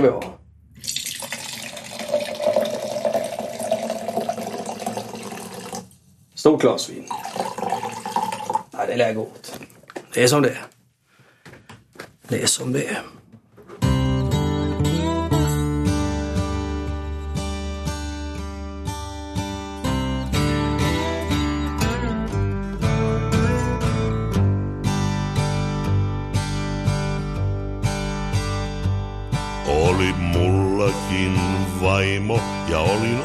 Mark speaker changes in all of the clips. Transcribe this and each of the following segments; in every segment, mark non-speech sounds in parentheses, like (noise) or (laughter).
Speaker 1: Ska vi ha. Stort glas vin. Ja, det lär gå åt. Det är som det är. Det är som det är.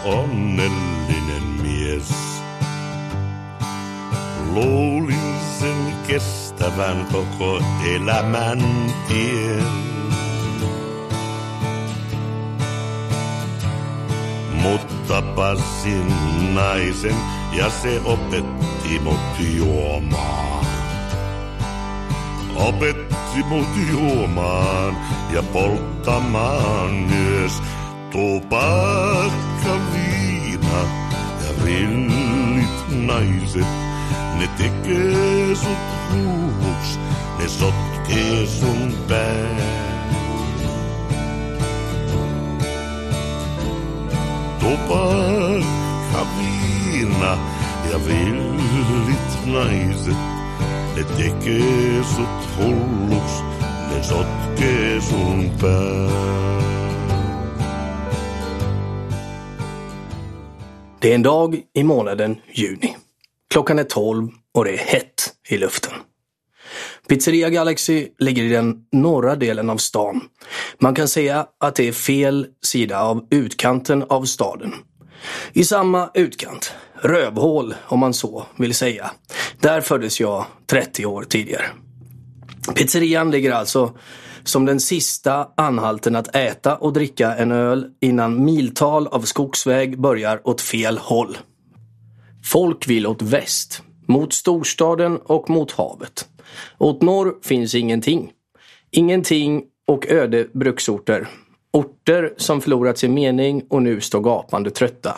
Speaker 2: Onnellinen mies. Luulin sen kestävän koko elämän tien. Tapasin naisen ja se opetti mut juomaan. Opetti mut juomaan ja polttamaan myös tupakka, naiset. Ne tekee sut hulluks, ne sotkee sun pää. Tupakka, viina ja villit naiset. Ne tekee sut hulluks, ne sotkee sun pää.
Speaker 1: Det är en dag i månaden juni. Klockan är 12 och det är hett i luften. Pizzeria Galaxy ligger i den norra delen av stan. Man kan säga att det är fel sida av utkanten av staden. I samma utkant, rövhål om man så vill säga, där föddes jag 30 år tidigare. Pizzerian ligger alltså som den sista anhalten att äta och dricka en öl innan miltal av skogsväg börjar åt fel håll. Folk vill åt väst, mot storstaden och mot havet. Åt norr finns ingenting. Ingenting och öde bruksorter. Orter som förlorat sin mening och nu står gapande trötta.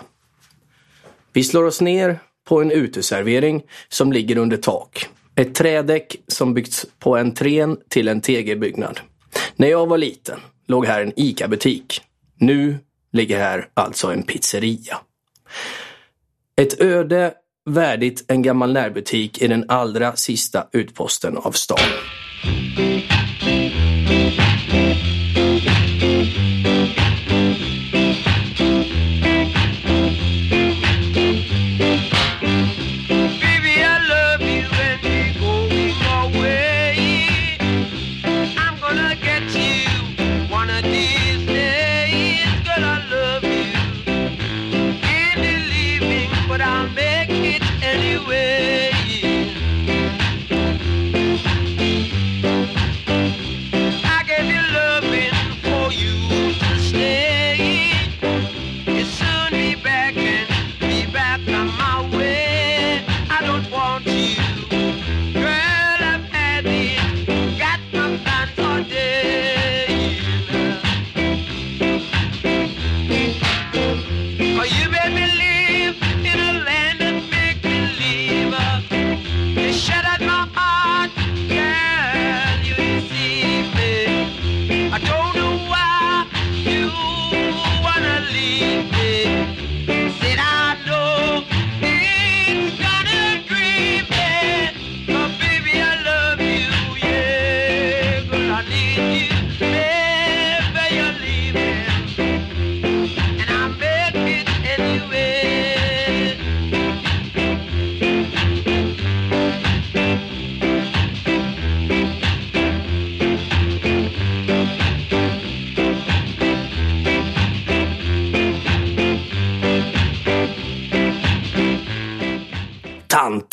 Speaker 1: Vi slår oss ner på en uteservering som ligger under tak. Ett trädäck som byggts på entrén till en tegelbyggnad. När jag var liten låg här en ICA-butik. Nu ligger här alltså en pizzeria. Ett öde värdigt en gammal närbutik i den allra sista utposten av stan.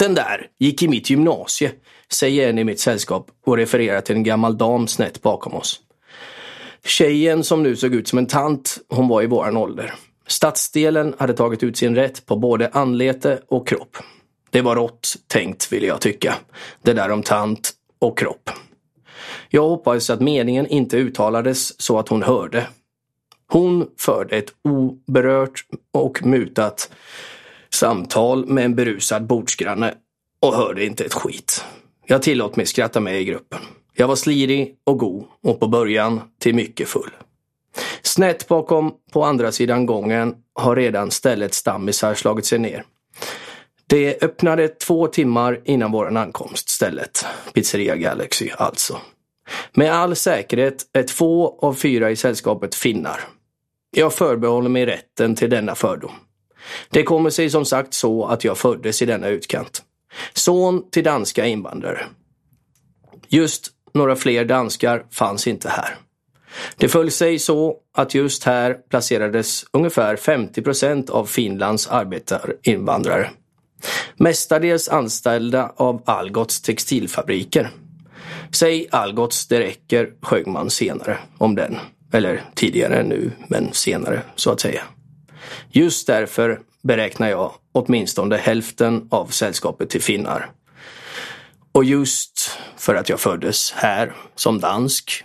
Speaker 1: Den där gick i mitt gymnasie, säger en i mitt sällskap och refererar till en gammal dam snett bakom oss. Tjejen som nu såg ut som en tant, hon var i våran ålder. Stadsdelen hade tagit ut sin rätt på både anlete och kropp. Det var rått tänkt ville jag tycka. Det där om tant och kropp. Jag hoppades att meningen inte uttalades så att hon hörde. Hon förde ett oberört och mutat samtal med en berusad bordsgranne och hörde inte ett skit. Jag tillåt mig skratta med i gruppen. Jag var slirig och god och på början till mycket full. Snett bakom på andra sidan gången har redan stället stammisar slagit sig ner. Det öppnade två timmar innan våran ankomst, stället. Pizzeria Galaxy alltså. Med all säkerhet är två av fyra i sällskapet finnar. Jag förbehåller mig rätten till denna fördom. Det kommer sig som sagt så att jag föddes i denna utkant. Son till danska invandrare. Just några fler danskar fanns inte här. Det föll sig så att just här placerades ungefär 50 procent av Finlands arbetarinvandrare. Mestadels anställda av Algots textilfabriker. Säg Algots, det räcker, sjöng man senare om den. Eller tidigare nu, men senare så att säga. Just därför beräknar jag åtminstone hälften av sällskapet till finnar. Och just för att jag föddes här som dansk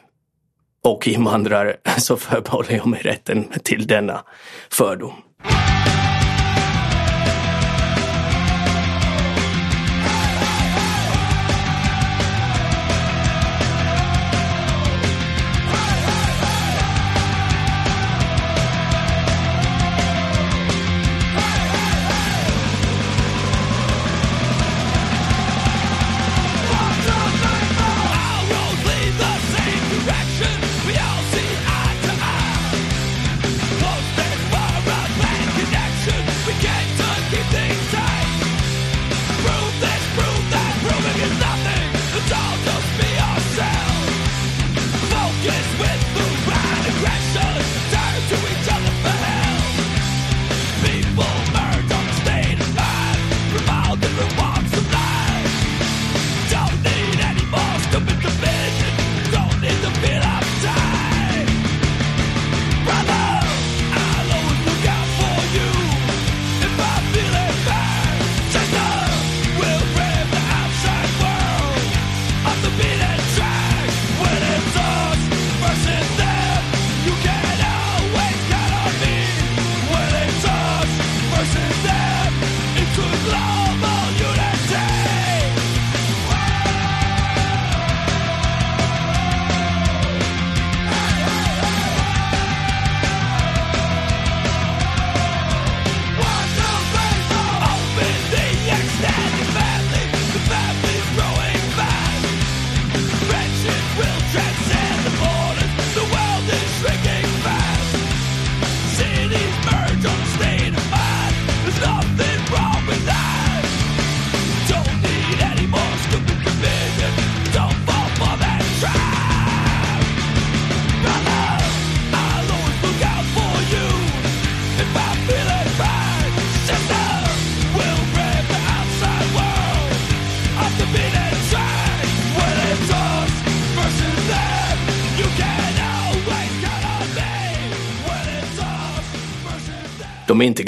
Speaker 1: och invandrare (laughs) så förbehåller jag mig rätten till denna fördom.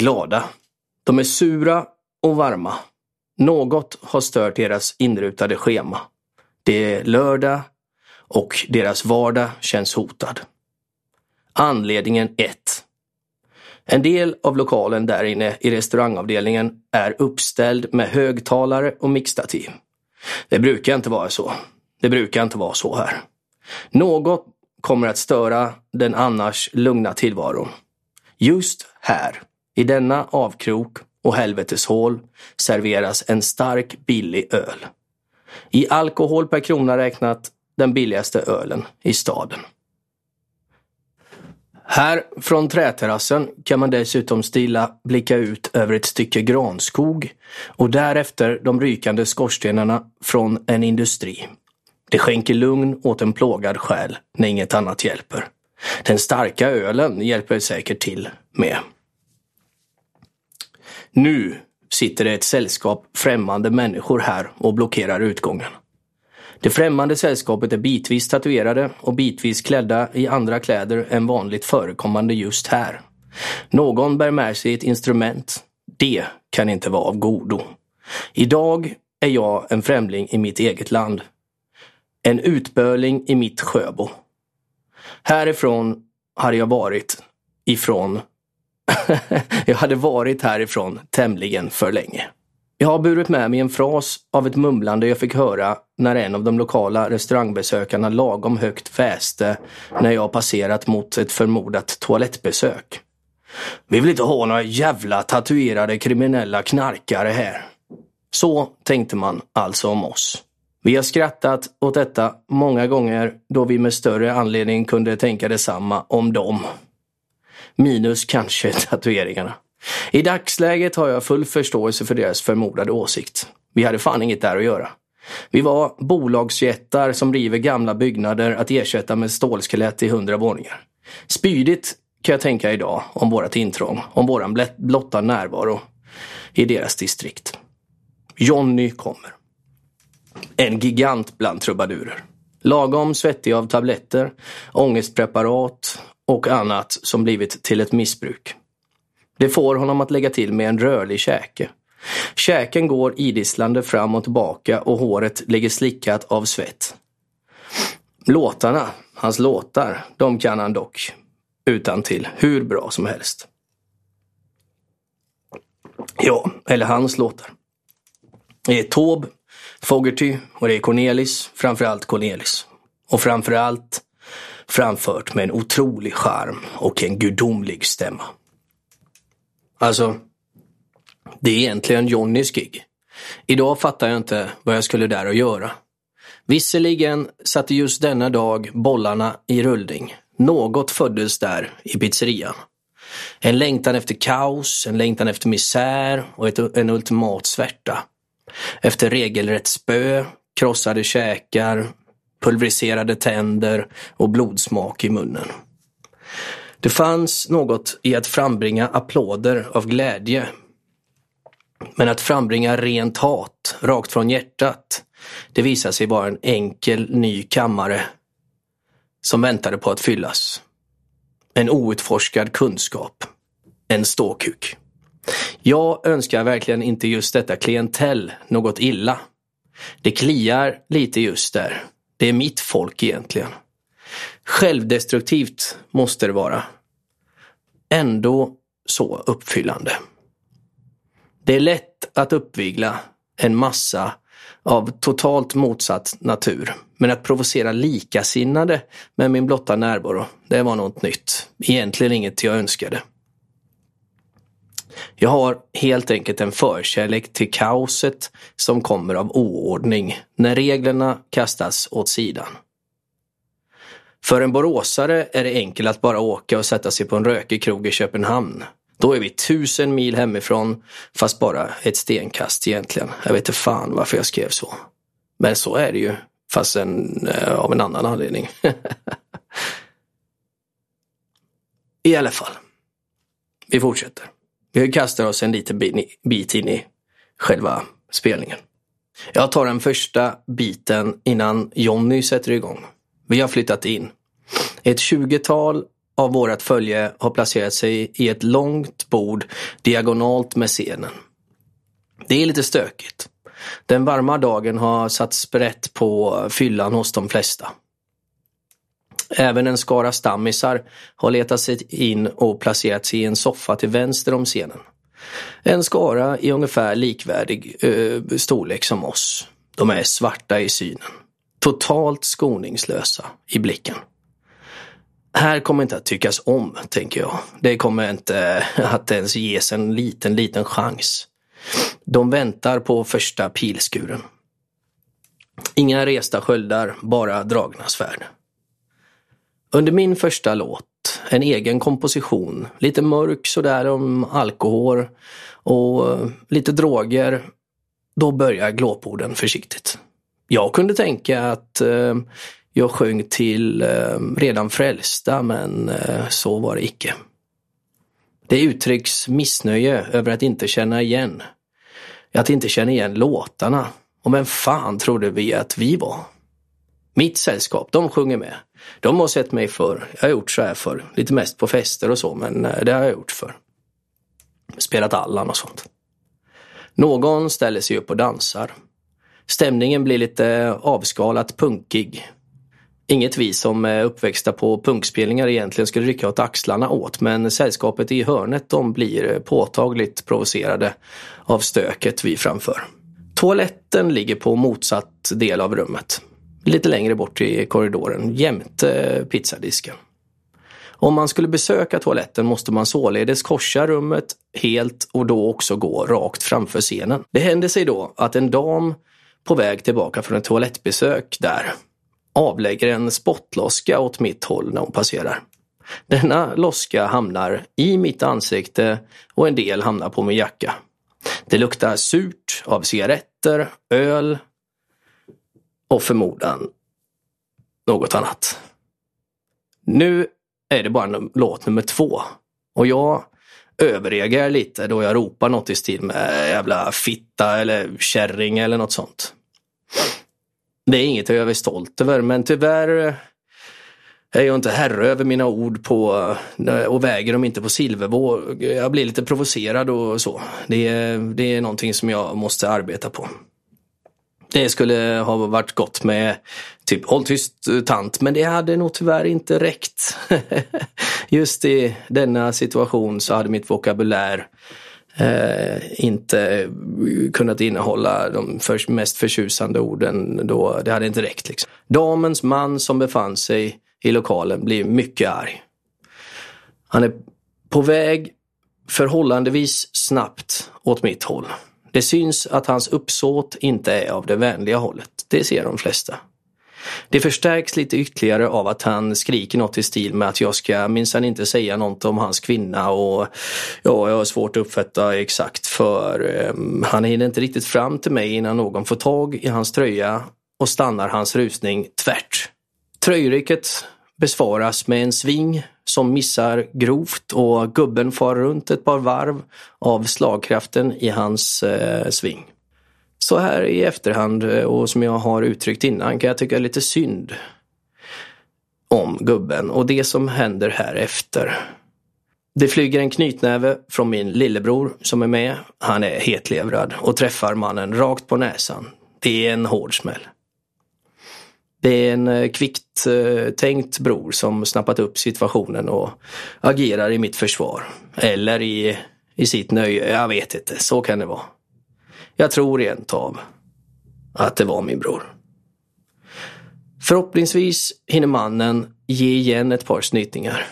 Speaker 1: Glada. De är sura och varma. Något har stört deras inrutade schema. Det är lördag och deras vardag känns hotad. Anledningen 1. En del av lokalen där inne i restaurangavdelningen är uppställd med högtalare och mixtativ. Det brukar inte vara så. Det brukar inte vara så här. Något kommer att störa den annars lugna tillvaron. Just här i denna avkrok och helveteshål serveras en stark billig öl. I alkohol per krona räknat den billigaste ölen i staden. Här från träterrassen kan man dessutom stilla blicka ut över ett stycke granskog och därefter de rykande skorstenarna från en industri. Det skänker lugn åt en plågad själ när inget annat hjälper. Den starka ölen hjälper säkert till med. Nu sitter det ett sällskap främmande människor här och blockerar utgången. Det främmande sällskapet är bitvis tatuerade och bitvis klädda i andra kläder än vanligt förekommande just här. Någon bär med sig ett instrument. Det kan inte vara av godo. Idag är jag en främling i mitt eget land. En utböling i mitt Sjöbo. Härifrån hade jag varit ifrån (laughs) jag hade varit härifrån tämligen för länge. Jag har burit med mig en fras av ett mumlande jag fick höra när en av de lokala restaurangbesökarna lagom högt väste när jag passerat mot ett förmodat toalettbesök. Vi vill inte ha några jävla tatuerade kriminella knarkare här. Så tänkte man alltså om oss. Vi har skrattat åt detta många gånger då vi med större anledning kunde tänka detsamma om dem. Minus kanske (laughs) tatueringarna. I dagsläget har jag full förståelse för deras förmodade åsikt. Vi hade fan inget där att göra. Vi var bolagsjättar som river gamla byggnader att ersätta med stålskelett i hundra våningar. Spydigt kan jag tänka idag om vårat intrång, om våran blotta närvaro i deras distrikt. Jonny kommer. En gigant bland trubadurer. Lagom svettig av tabletter, ångestpreparat och annat som blivit till ett missbruk. Det får honom att lägga till med en rörlig käke. Käken går idisslande fram och tillbaka och håret ligger slickat av svett. Låtarna, hans låtar, de kan han dock utan till hur bra som helst. Ja, eller hans låtar. Det är Taube, Fogerty och det är Cornelis, framförallt Cornelis. Och framförallt framfört med en otrolig charm och en gudomlig stämma. Alltså, det är egentligen Johnnys gig. Idag fattar jag inte vad jag skulle där och göra. Visserligen satte just denna dag bollarna i rullning. Något föddes där i pizzerian. En längtan efter kaos, en längtan efter misär och ett, en ultimat svärta. Efter regelrätt spö, krossade käkar, pulveriserade tänder och blodsmak i munnen. Det fanns något i att frambringa applåder av glädje. Men att frambringa rent hat, rakt från hjärtat, det visade sig vara en enkel ny kammare som väntade på att fyllas. En outforskad kunskap. En ståkuk. Jag önskar verkligen inte just detta klientell något illa. Det kliar lite just där. Det är mitt folk egentligen. Självdestruktivt måste det vara. Ändå så uppfyllande. Det är lätt att uppvigla en massa av totalt motsatt natur. Men att provocera likasinnade med min blotta närvaro, det var något nytt. Egentligen inget jag önskade. Jag har helt enkelt en förkärlek till kaoset som kommer av oordning när reglerna kastas åt sidan. För en boråsare är det enkelt att bara åka och sätta sig på en rökig krog i Köpenhamn. Då är vi tusen mil hemifrån, fast bara ett stenkast egentligen. Jag vet inte fan varför jag skrev så. Men så är det ju, fast en, eh, av en annan anledning. (laughs) I alla fall. Vi fortsätter. Vi kastar oss en liten bit in i själva spelningen. Jag tar den första biten innan Jonny sätter igång. Vi har flyttat in. Ett tjugotal av vårat följe har placerat sig i ett långt bord diagonalt med scenen. Det är lite stökigt. Den varma dagen har satt sprätt på fyllan hos de flesta. Även en skara stammisar har letat sig in och placerat sig i en soffa till vänster om scenen. En skara i ungefär likvärdig eh, storlek som oss. De är svarta i synen. Totalt skoningslösa i blicken. Här kommer inte att tyckas om, tänker jag. Det kommer inte eh, att ens ges en liten, liten chans. De väntar på första pilskuren. Inga resta sköldar, bara dragna svärd. Under min första låt, en egen komposition, lite mörk sådär om alkohol och lite droger, då börjar glåporden försiktigt. Jag kunde tänka att eh, jag sjöng till eh, redan frälsta, men eh, så var det icke. Det uttrycks missnöje över att inte känna igen. Att inte känna igen låtarna. Och vem fan trodde vi att vi var? Mitt sällskap, de sjunger med. De har sett mig förr. Jag har gjort så här förr. Lite mest på fester och så, men eh, det har jag gjort förr. Spelat Allan och sånt. Någon ställer sig upp och dansar. Stämningen blir lite avskalat punkig. Inget vi som är uppväxta på punkspelningar egentligen skulle rycka åt axlarna åt men sällskapet i hörnet de blir påtagligt provocerade av stöket vi framför. Toaletten ligger på motsatt del av rummet. Lite längre bort i korridoren jämte eh, pizzadisken. Om man skulle besöka toaletten måste man således korsa rummet helt och då också gå rakt framför scenen. Det hände sig då att en dam på väg tillbaka från ett toalettbesök där avlägger en spottloska åt mitt håll när hon passerar. Denna loska hamnar i mitt ansikte och en del hamnar på min jacka. Det luktar surt av cigaretter, öl och förmodan något annat. Nu är det bara låt nummer två och jag överreagerar lite då jag ropar något i stil med jävla fitta eller kärring eller något sånt. Det är inget jag är stolt över men tyvärr är jag inte herre över mina ord på och väger dem inte på silvervåg. Jag blir lite provocerad och så. Det är, det är någonting som jag måste arbeta på. Det skulle ha varit gott med typ håll tyst tant, men det hade nog tyvärr inte räckt. (laughs) Just i denna situation så hade mitt vokabulär eh, inte kunnat innehålla de för, mest förtjusande orden. Då, det hade inte räckt. Liksom. Damens man som befann sig i lokalen blir mycket arg. Han är på väg förhållandevis snabbt åt mitt håll. Det syns att hans uppsåt inte är av det vänliga hållet. Det ser de flesta. Det förstärks lite ytterligare av att han skriker något i stil med att jag ska minsann inte säga något om hans kvinna och ja, jag har svårt att uppfatta exakt för um, han hinner inte riktigt fram till mig innan någon får tag i hans tröja och stannar hans rusning tvärt. Tröjrycket besvaras med en sving som missar grovt och gubben far runt ett par varv av slagkraften i hans eh, sving. Så här i efterhand eh, och som jag har uttryckt innan kan jag tycka lite synd om gubben och det som händer här efter. Det flyger en knytnäve från min lillebror som är med. Han är hetlevrad och träffar mannen rakt på näsan. Det är en hård smäll. Det är en eh, kvickt eh, tänkt bror som snappat upp situationen och agerar i mitt försvar. Eller i, i sitt nöje, jag vet inte, så kan det vara. Jag tror rent av att det var min bror. Förhoppningsvis hinner mannen ge igen ett par snytingar.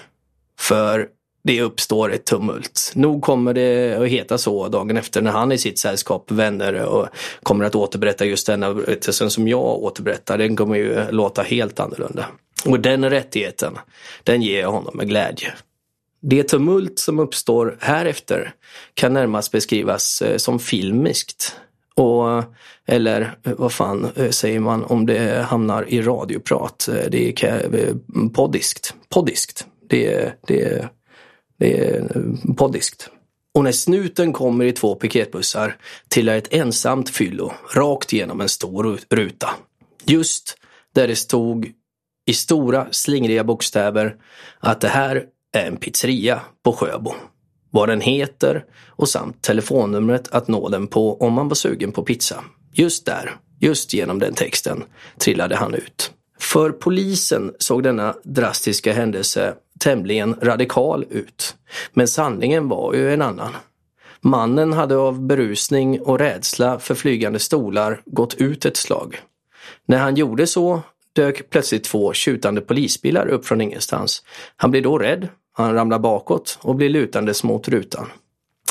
Speaker 1: För det uppstår ett tumult. Nog kommer det att heta så dagen efter när han i sitt sällskap, vänner och kommer att återberätta just denna berättelsen som jag återberättar. Den kommer ju låta helt annorlunda. Och den rättigheten, den ger jag honom med glädje. Det tumult som uppstår härefter kan närmast beskrivas eh, som filmiskt. Och, eh, eller eh, vad fan säger man om det hamnar i radioprat? Det är poddiskt. Poddiskt. Det, det det är poddiskt. Och när snuten kommer i två piketbussar trillar ett ensamt fyllo rakt genom en stor ruta. Just där det stod i stora slingriga bokstäver att det här är en pizzeria på Sjöbo. Vad den heter och samt telefonnumret att nå den på om man var sugen på pizza. Just där, just genom den texten, trillade han ut. För polisen såg denna drastiska händelse tämligen radikal ut. Men sanningen var ju en annan. Mannen hade av berusning och rädsla för flygande stolar gått ut ett slag. När han gjorde så dök plötsligt två tjutande polisbilar upp från ingenstans. Han blir då rädd, han ramlar bakåt och blir lutandes mot rutan.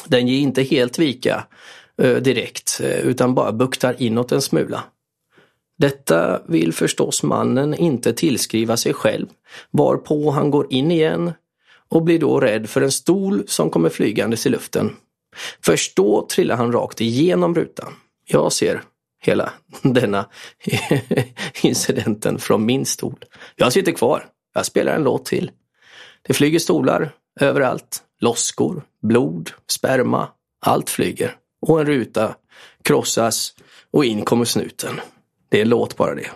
Speaker 1: Den ger inte helt vika eh, direkt eh, utan bara buktar inåt en smula. Detta vill förstås mannen inte tillskriva sig själv, varpå han går in igen och blir då rädd för en stol som kommer flygandes i luften. Först då trillar han rakt igenom rutan. Jag ser hela (laughs) denna (laughs) incidenten från min stol. Jag sitter kvar. Jag spelar en låt till. Det flyger stolar överallt. Loskor, blod, sperma. Allt flyger. Och en ruta krossas och in kommer snuten. Det är låt bara det.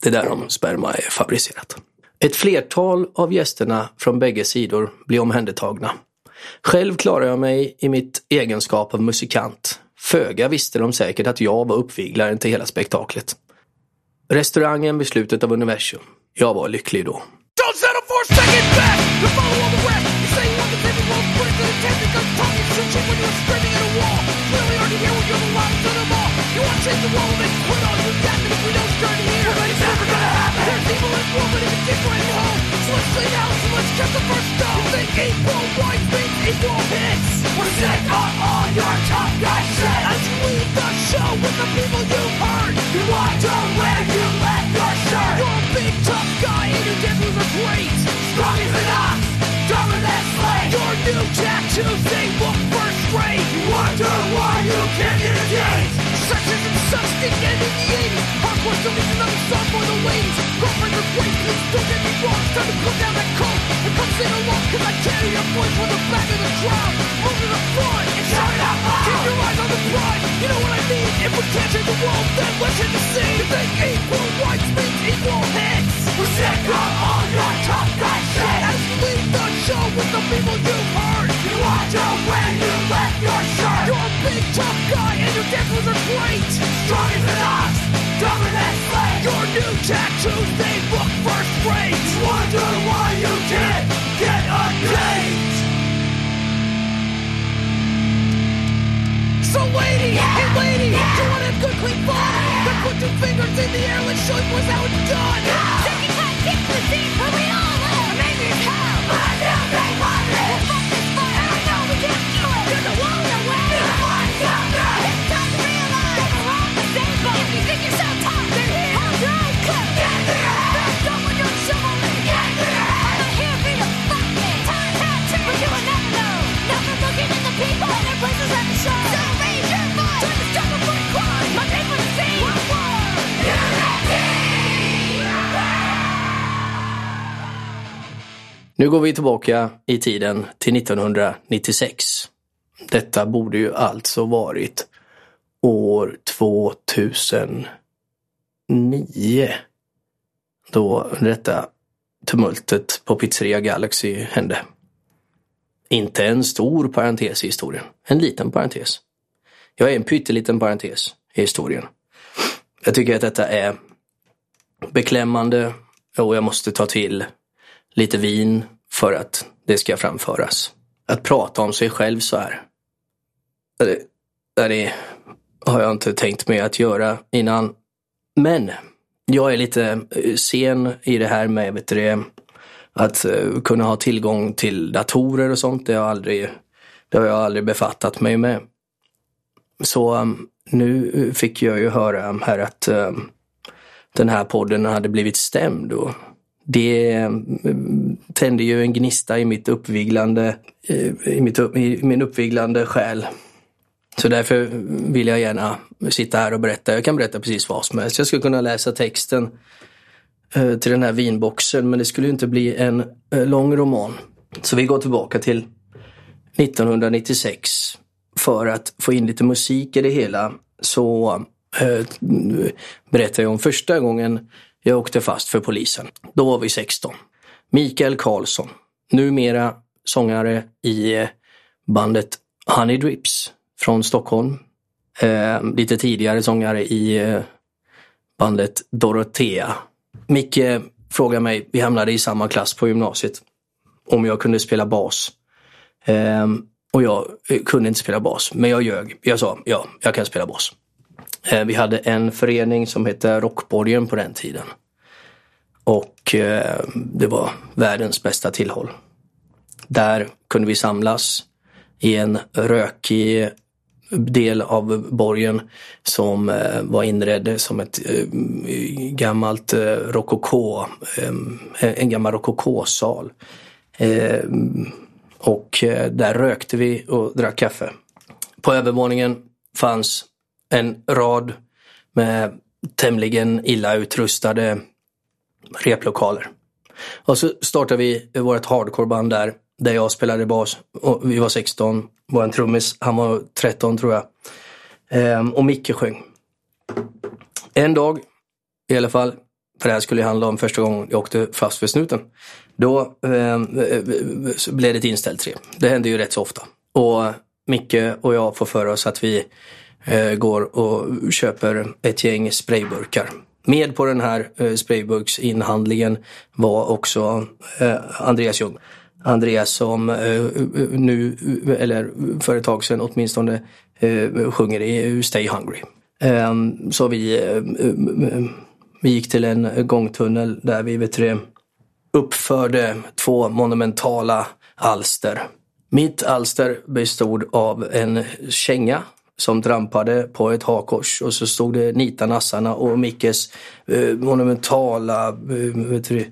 Speaker 1: Det är där om sperma är fabricerat. Ett flertal av gästerna från bägge sidor blir omhändertagna. Själv klarar jag mig i mitt egenskap av musikant. Föga visste de säkert att jag var uppviglaren till hela spektaklet. Restaurangen vid slutet av universum. Jag var lycklig då.
Speaker 3: Don't Hit the wall and quit all you got if we don't start here. Well, it's never gonna happen. There's evil in woman but it's right home. So let's clean out, so let's catch the first stone. You think equal rights means equal hits? We're sick of all your tough guy shit. As you leave the show with the people you hurt, You want to you left your shirt. You're a big tough guy and your devils are great. Strong as an ox, dumb as slave. Your new tattoos, they look first rate. You wonder why you can't get a date. Dick in the 80s. Hardcore still needs another song for the ladies. Girlfriends are great, please don't get me wrong. It's time to put down that coat and come sing along. Cause I carry your voice from the back of the crowd. Move to the front and shout it out loud. Keep your eyes on the prize, you know what I mean. If we can't change the world, then equal rights equal hits. We're. As you leave the show with the people. You to win, you left your shirt. You're a big tough guy and your dance was a great. Strong as an ox, dumber than slave. Your new tattoos, they look first rate. You wonder why you can't get a date. So lady, hey lady, yeah. you want a good clean fun? Then put two fingers in the air, let's show you what's how it's done.
Speaker 4: Second cut, kick the seat where we all live. Maybe it's hell. But I still think
Speaker 1: Nu går vi tillbaka i tiden till 1996. Detta borde ju alltså varit år 2009. Då detta tumultet på Pizzeria Galaxy hände. Inte en stor parentes i historien, en liten parentes. Jag är en pytteliten parentes i historien. Jag tycker att detta är beklämmande och jag måste ta till lite vin för att det ska framföras. Att prata om sig själv så här. Det, det har jag inte tänkt mig att göra innan. Men jag är lite eh, sen i det här med vet du, att eh, kunna ha tillgång till datorer och sånt. Det har, jag aldrig, det har jag aldrig befattat mig med. Så um, nu fick jag ju höra här att eh, den här podden hade blivit stämd. Och det mm, tände ju en gnista i mitt uppviglande, eh, i, mitt, i min uppviglande själ. Så därför vill jag gärna sitta här och berätta. Jag kan berätta precis vad som helst. Jag skulle kunna läsa texten eh, till den här vinboxen men det skulle ju inte bli en eh, lång roman. Så vi går tillbaka till 1996 för att få in lite musik i det hela så berättar jag om första gången jag åkte fast för polisen. Då var vi 16. Mikael Karlsson, numera sångare i eh, bandet Honey Drips från Stockholm. Eh, lite tidigare sångare i eh, bandet Dorotea. Micke frågade mig, vi hamnade i samma klass på gymnasiet, om jag kunde spela bas. Eh, och jag eh, kunde inte spela bas, men jag ljög. Jag sa, ja, jag kan spela bas. Eh, vi hade en förening som hette Rockborgen på den tiden. Och eh, det var världens bästa tillhåll. Där kunde vi samlas i en rökig del av borgen som eh, var inredd som ett gammalt rokoko, en gammal rokokosal. Och där rökte vi och drack kaffe. På övervåningen fanns en rad med tämligen illa utrustade replokaler. Och så startade vi vårt hardcoreband där, där jag spelade bas. Och vi var 16, var en trummis, han var 13 tror jag. Ehm, och Micke sjöng. En dag, i alla fall, för det här skulle handla om första gången jag åkte fast för snuten. Då eh, blev det ett inställt tre. Det händer ju rätt så ofta. Och Micke och jag får för oss att vi Eh, går och köper ett gäng sprayburkar Med på den här eh, sprayburksinhandlingen var också eh, Andreas Ljung. Andreas som eh, nu, eller för ett tag sedan åtminstone, eh, sjunger i Stay Hungry. Eh, så vi, eh, eh, vi gick till en gångtunnel där vi vet du, uppförde två monumentala alster. Mitt alster bestod av en känga som trampade på ett hakkors och så stod det Nita Nassarna och Mickes eh, monumentala eh,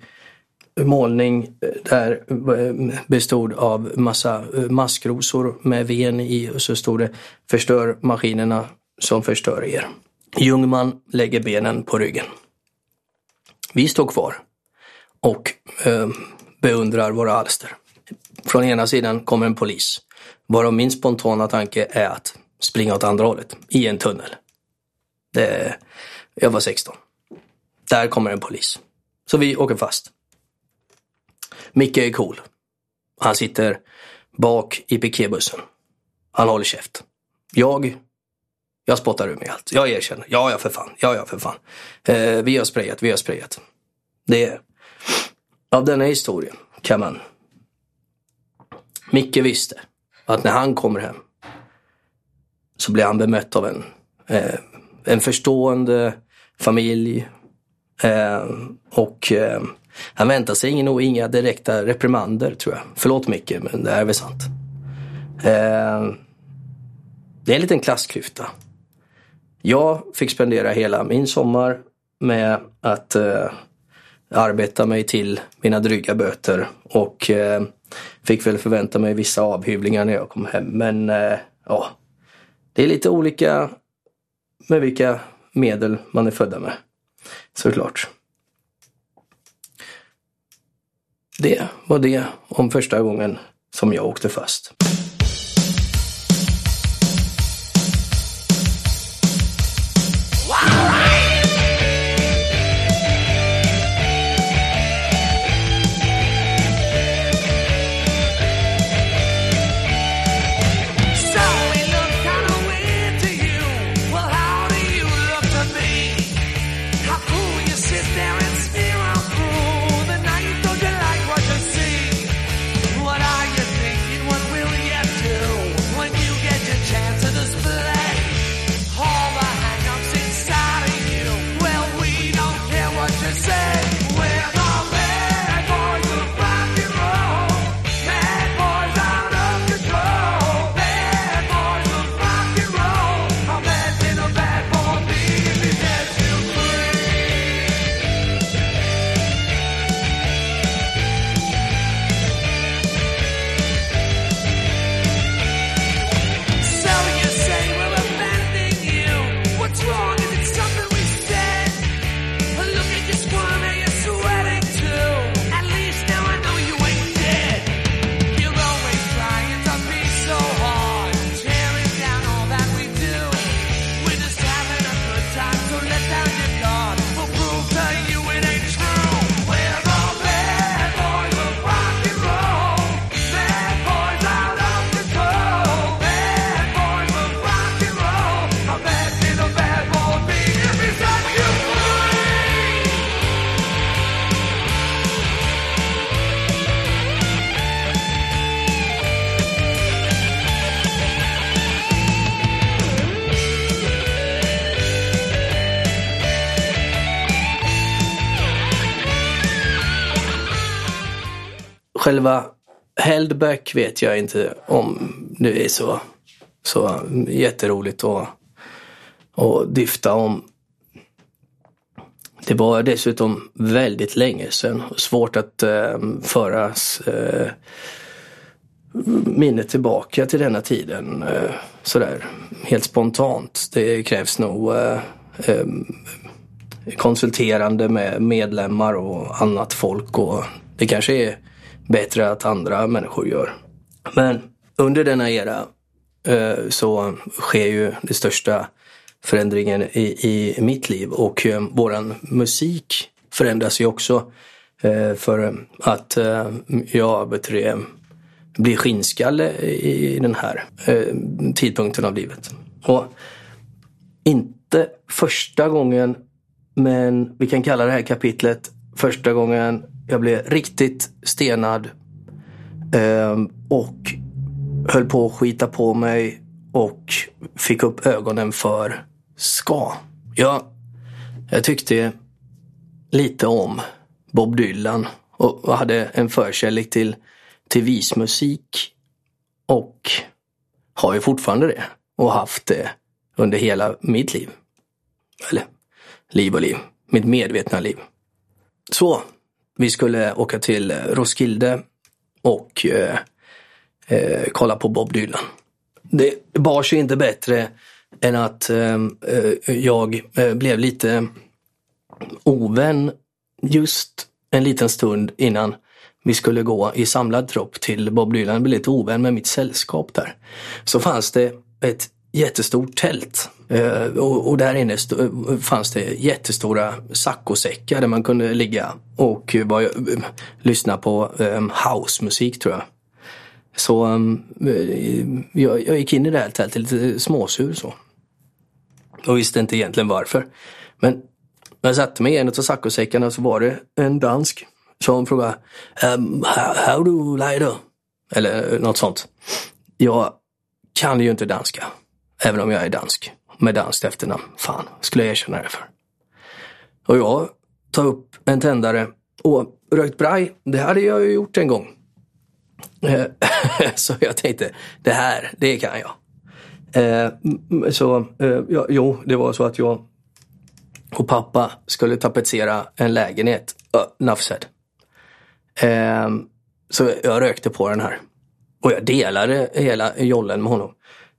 Speaker 1: målning eh, där eh, bestod av massa eh, maskrosor med ven i och så stod det Förstör maskinerna som förstör er. Ljungman lägger benen på ryggen. Vi står kvar och eh, beundrar våra alster. Från ena sidan kommer en polis, varav min spontana tanke är att springa åt andra hållet, i en tunnel. Det, jag var 16. Där kommer en polis. Så vi åker fast. Micke är cool. Han sitter bak i piketbussen. Han håller käft. Jag, jag spottar ur mig allt. Jag erkänner. Ja, ja för fan. Ja, ja för fan. Eh, vi har sprayat, vi har sprayat. Det är, av denna historien kan man... Micke visste att när han kommer hem så blir han bemött av en, eh, en förstående familj. Eh, och eh, han väntar sig ingen, inga direkta reprimander tror jag. Förlåt Micke, men det är väl sant. Eh, det är en liten klassklyfta. Jag fick spendera hela min sommar med att eh, arbeta mig till mina dryga böter och eh, fick väl förvänta mig vissa avhyvlingar när jag kom hem. Men eh, ja, det är lite olika med vilka medel man är födda med. Såklart. Det var det om första gången som jag åkte fast. Själva Heldback vet jag inte om det är så, så jätteroligt att, att dyfta om. Det var dessutom väldigt länge sedan och svårt att eh, föra eh, minnet tillbaka till denna tiden eh, sådär helt spontant. Det krävs nog eh, eh, konsulterande med medlemmar och annat folk och det kanske är bättre att andra människor gör. Men under denna era eh, så sker ju den största förändringen i, i mitt liv och eh, våran musik förändras ju också eh, för att eh, jag vet blir skinnskalle i den här eh, tidpunkten av livet. Och inte första gången Men vi kan kalla det här kapitlet första gången jag blev riktigt stenad ehm, och höll på att skita på mig och fick upp ögonen för ska. Ja, jag tyckte lite om Bob Dylan och hade en förkärlek till, till vismusik och har ju fortfarande det och haft det under hela mitt liv. Eller liv och liv, mitt medvetna liv. Så, vi skulle åka till eh, Roskilde och eh, eh, kolla på Bob Dylan. Det bar sig inte bättre än att ehm, eh, jag eh, blev lite ovän just en liten stund innan vi skulle gå i samlad tropp till Bob Dylan. Jag blev lite ovän med mitt sällskap där. Så fanns det ett jättestort tält. Eh, och, och där inne eh, fanns det jättestora saccosäckar där man kunde ligga och bara, eh, lyssna på ehm, housemusik tror jag. Så um, jag, jag gick in i det här tältet lite småsur så. Och visste inte egentligen varför. Men när jag satte mig i en av saccosäckarna så var det en dansk som frågade ehm, um, how, how do lie Eller något sånt. Jag kan ju inte danska. Även om jag är dansk. Med danskt efternamn. Fan, skulle jag erkänna det för. Och jag tar upp en tändare och rökt braj, det hade jag ju gjort en gång. Eh, (laughs) så jag tänkte, det här, det kan jag. Eh, så, eh, ja, jo, det var så att jag och pappa skulle tapetsera en lägenhet. Nafsed. enough said. Så jag rökte på den här. Och jag delade hela jollen med honom.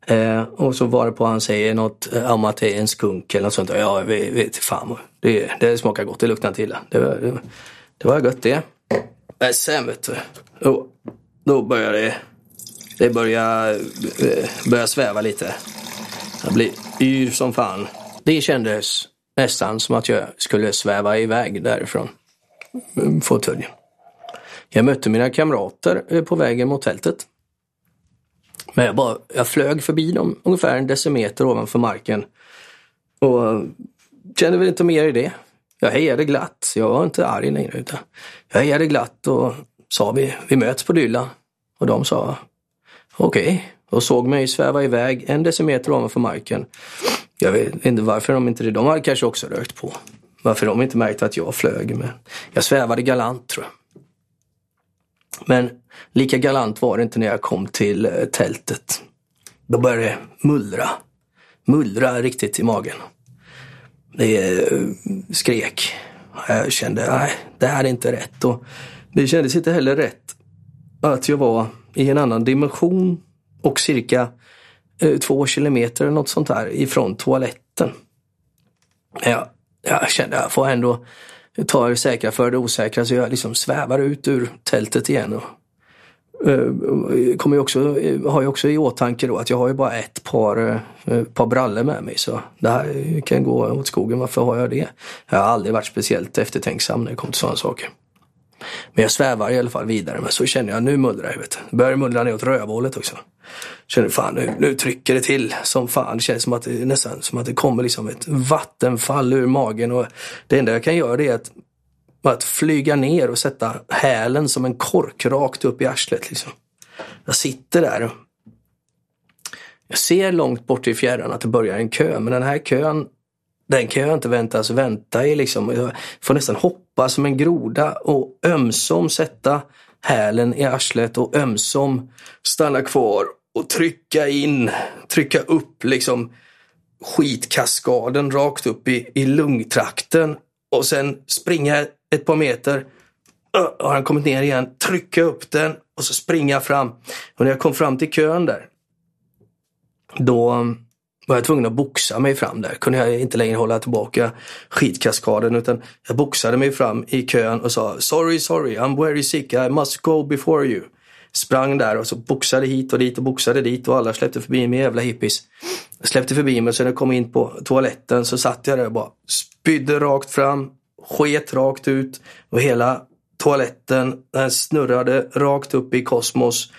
Speaker 1: Eh, och så var det på han säger något eh, om att det är en skunk eller något sånt. Ja, vi vet, fan. Det, det smakar gott, det luktar inte illa. Det, var- det, det var gött det. Men sen vet du, då, då började det, det börjar, eh, börjar sväva lite. Jag blir yr som fan. Det kändes nästan som att jag skulle sväva iväg därifrån fåtöljen. Jag mötte mina kamrater eh, på vägen mot tältet. Men jag, bara, jag flög förbi dem ungefär en decimeter ovanför marken. Och kände väl inte mer i det. Jag hejade glatt. Jag var inte arg längre. Utan jag hejade glatt och sa vi, vi möts på Dylla. Och de sa okej. Och såg mig sväva iväg en decimeter ovanför marken. Jag vet inte varför de inte det. De hade kanske också rökt på. Varför de inte märkte att jag flög. Men jag svävade galant tror jag. Men lika galant var det inte när jag kom till eh, tältet. Då började det mullra. Mullra riktigt i magen. Det eh, skrek. Jag kände, nej, det här är inte rätt. Och det kändes inte heller rätt att jag var i en annan dimension och cirka eh, två kilometer eller något sånt där ifrån toaletten. Jag, jag kände, jag får ändå ta det säkra för det osäkra så jag liksom svävar ut ur tältet igen. Och, Eh, kommer jag också, eh, har jag också i åtanke då att jag har ju bara ett par, eh, par brallor med mig så det här kan gå åt skogen. Varför har jag det? Jag har aldrig varit speciellt eftertänksam när det kommer till sådana saker. Men jag svävar i alla fall vidare. Men så känner jag, nu mullrar jag. Det börjar mullra ner åt rövhålet också. Känner fan nu, nu trycker det till som fan. Det känns som att det, nästan som att det kommer liksom ett vattenfall ur magen. Och det enda jag kan göra det är att, att flyga ner och sätta hälen som en kork rakt upp i arslet. Liksom. Jag sitter där. och Jag ser långt bort i fjärran att det börjar en kö. Men den här kön den kan jag inte väntas alltså vänta i. Liksom. Jag får nästan hoppa som en groda och ömsom sätta hälen i arslet och ömsom stanna kvar och trycka in, trycka upp liksom skitkaskaden rakt upp i, i lungtrakten och sen springa ett par meter. Ö, Har han kommit ner igen, trycka upp den och så springa fram. Och när jag kom fram till kön där, då mm, var jag tvungen att boxa mig fram där. Kunde jag inte längre hålla tillbaka skitkaskaden utan jag boxade mig fram i kön och sa sorry, sorry, I'm very sick, I must go before you. Sprang där och så boxade hit och dit och boxade dit och alla släppte förbi mig jävla hippies. Jag släppte förbi mig och sen när jag kom in på toaletten så satt jag där och bara spydde rakt fram, sket rakt ut och hela toaletten den snurrade rakt upp i kosmos.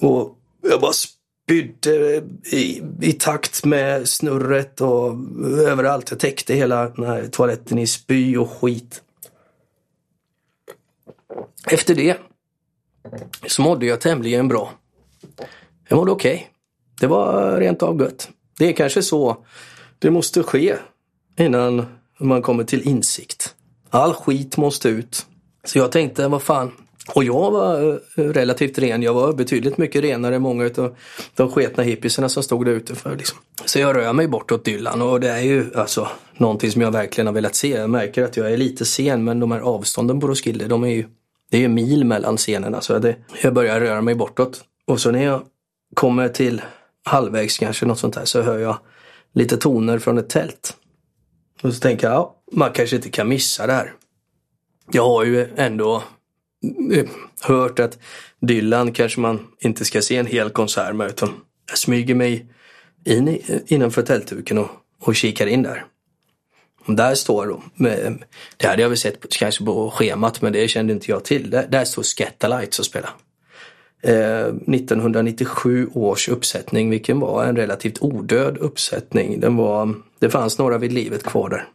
Speaker 1: Och jag bara spydde i, i takt med snurret och överallt. Jag täckte hela den här toaletten i spy och skit. Efter det så mådde jag tämligen bra. Jag mådde okej. Det var rent av gött. Det är kanske så det måste ske innan man kommer till insikt. All skit måste ut. Så jag tänkte, vad fan. Och jag var eh, relativt ren. Jag var betydligt mycket renare än många av de sketna hippisarna som stod där ute för. Liksom. Så jag rör mig bortåt Dylan och det är ju alltså någonting som jag verkligen har velat se. Jag märker att jag är lite sen men de här avstånden på Roskilde, de är ju det är ju mil mellan scenerna. Så det, jag börjar röra mig bortåt. Och så när jag kommer till halvvägs kanske något sånt där så hör jag lite toner från ett tält. Och så tänker jag, ja, man kanske inte kan missa det här. Jag har ju ändå eh, hört att Dylan kanske man inte ska se en hel konsert med utan jag smyger mig in eh, innanför tältduken och, och kikar in där. Och där står då, med, det hade jag väl sett kanske på schemat men det kände inte jag till. Där, där står Scatalites och spelar. Eh, 1997 års uppsättning, vilken var en relativt odöd uppsättning. Den var, det fanns några vid livet kvar där.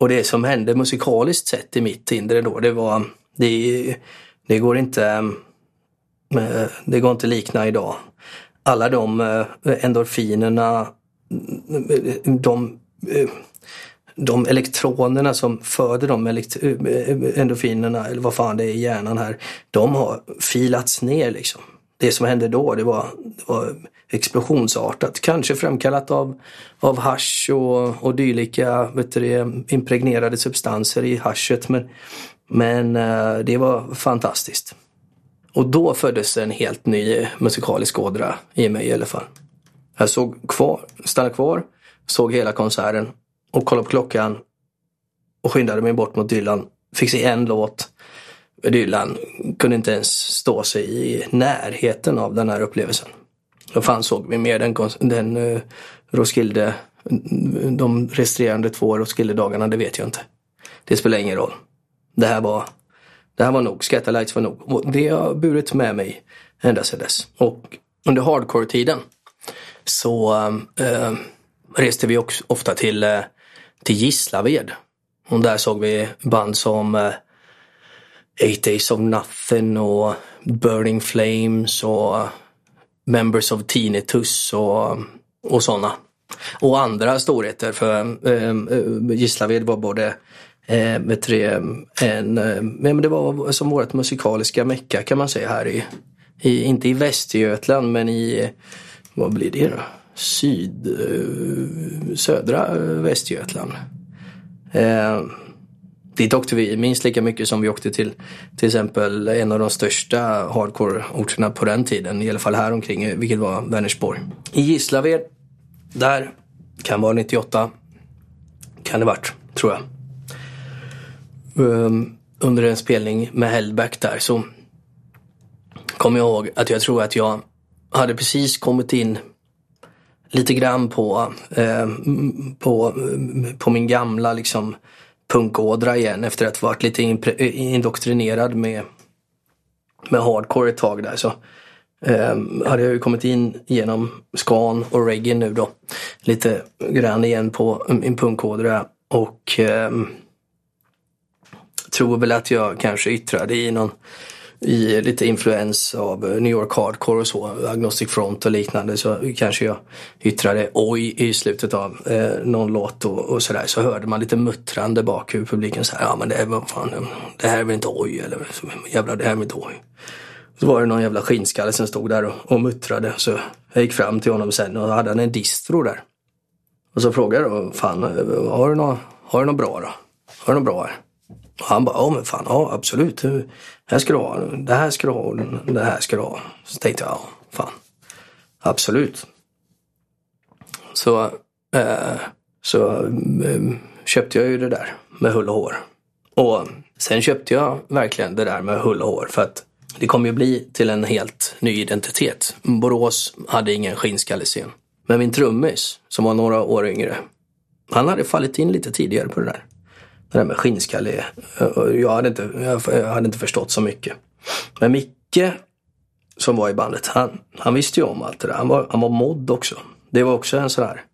Speaker 1: Och det som hände musikaliskt sett i mitt inre då, det var, det, det går inte, eh, det går inte likna idag. Alla de eh, endorfinerna, eh, de, de elektronerna som föder de endorfinerna, eller vad fan det är i hjärnan här, de har filats ner liksom. Det som hände då, det var, det var explosionsartat. Kanske framkallat av, av hasch och, och dylika vet du, impregnerade substanser i haschet. Men, men eh, det var fantastiskt. Och då föddes en helt ny musikalisk ådra i mig i alla fall. Jag såg kvar, stannade kvar, såg hela konserten och kollade på klockan och skyndade mig bort mot Dylan. Fick se en låt. Dylan kunde inte ens stå sig i närheten av den här upplevelsen. Vad fan såg vi mer den, den uh, Roskilde, de resterande två Roskilde-dagarna, det vet jag inte. Det spelar ingen roll. Det här var, det här var nog, Scatterlights var nog. Och det har jag burit med mig ända sedan dess. Och under hardcore-tiden så uh, reste vi också ofta till, uh, till Gislaved. Och där såg vi band som Eight Days of Nothing och Burning Flames och eh, Members of Tinnitus och, eh, och sådana. Och andra storheter för eh, eh Gislaved var både eh, tre, en, eh, men det var som vårt musikaliska mecka kan man säga här i, i inte i Västergötland men i, vad blir det då? Syd, eh, södra eh, Västergötland. Dit åkte vi minst lika mycket som vi åkte till till exempel en av de största hardcore-orterna på den tiden, i alla fall här omkring, vilket var Vänersborg. I Gislaved, där, kan vara 98, kan det varit, tror jag. Um, under en spelning med Hellback där så kom jag ihåg att jag tror att jag hade precis kommit in lite grann på, eh, på, på min gamla liksom punkådra igen efter att ha varit lite eh, indoktrinerad med, med hardcore ett tag där. Så um, hade jag ju kommit in genom skan och reggae nu då. Lite grann igen på mm, min punkådra och um, tror väl att jag kanske yttrade i någon i lite influens av New York Hardcore och så, Agnostic Front och liknande så kanske jag yttrade oj i slutet av eh, någon låt och, och sådär så hörde man lite muttrande bak hur publiken så här, ja men det, vad fan, det här är väl inte oj eller jävlar det här är väl inte oj. Så var det någon jävla skinnskalle som stod där och, och muttrade så jag gick fram till honom sen och då hade han en distro där. Och så frågade jag då, fan har du något, har du något bra då? Har du något bra här? Och han bara, ja men fan, ja absolut. Det här ska du ha, det här ska du ha, det här ska du ha. Så tänkte jag, ja fan, absolut. Så, eh, så eh, köpte jag ju det där med hull och hår. Och sen köpte jag verkligen det där med hull och hår för att det kommer ju bli till en helt ny identitet. Borås hade ingen skinnskallescen. Men min trummis, som var några år yngre, han hade fallit in lite tidigare på det där. Det där med skinnskalle. Eh, jag hade inte, jag hade inte förstått så mycket. Men Micke som var i bandet, han, han visste ju om allt det där. Han var, han var mod också. Det var också en sån här,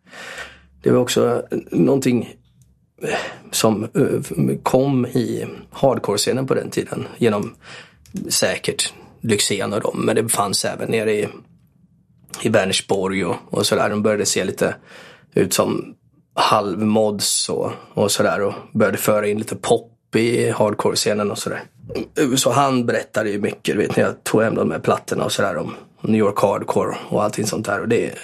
Speaker 1: det var också eh, någonting eh, som kom i hardcore-scenen på den tiden. Genom säkert Lyxzén och dem. Men det fanns även nere i, i Vänersborg och, och sådär. De började se lite ut som halvmods och, och sådär. Och började föra in lite pop i hardcore-scenen och sådär. Så han berättade ju mycket, du vet när jag tog hem de här plattorna och sådär om New York Hardcore och allting sånt där. Och det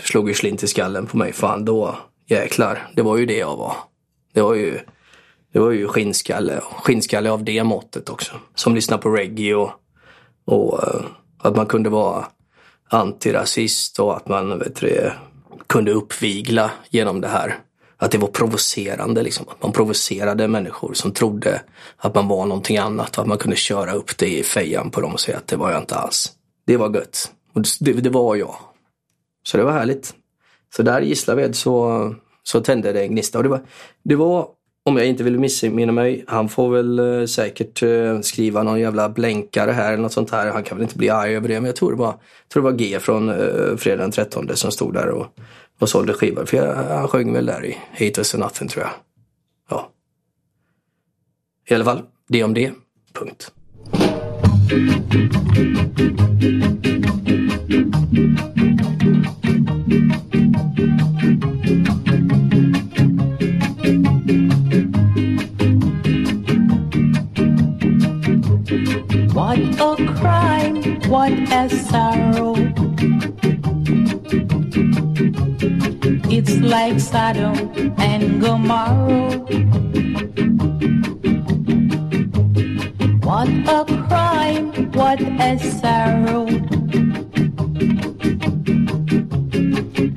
Speaker 1: slog ju slint i skallen på mig. Fan då, jäklar, det var ju det jag var. Det var ju, det var ju skinnskalle, skinnskalle av det måttet också. Som lyssnade på reggae och, och eh, att man kunde vara antirasist och att man vet du, kunde uppvigla genom det här. Att det var provocerande, liksom. att man provocerade människor som trodde att man var någonting annat och att man kunde köra upp det i fejan på dem och säga att det var jag inte alls. Det var gött. Och det, det var jag. Så det var härligt. Så där i Gislaved så, så tände det en gnista. Och det var, det var, om jag inte vill missminna mig, han får väl eh, säkert eh, skriva någon jävla blänkare här eller något sånt här. Han kan väl inte bli arg över det, men jag tror det var, tror det var G från eh, fredag den 13 som stod där och, och sålde skivor. För jag, han sjöng väl där i Hate us nothing tror jag. Ja. I alla fall, det om det. Punkt.
Speaker 5: What a crime, what a sorrow. It's like Sodom and Gomorrah. What a crime, what a sorrow.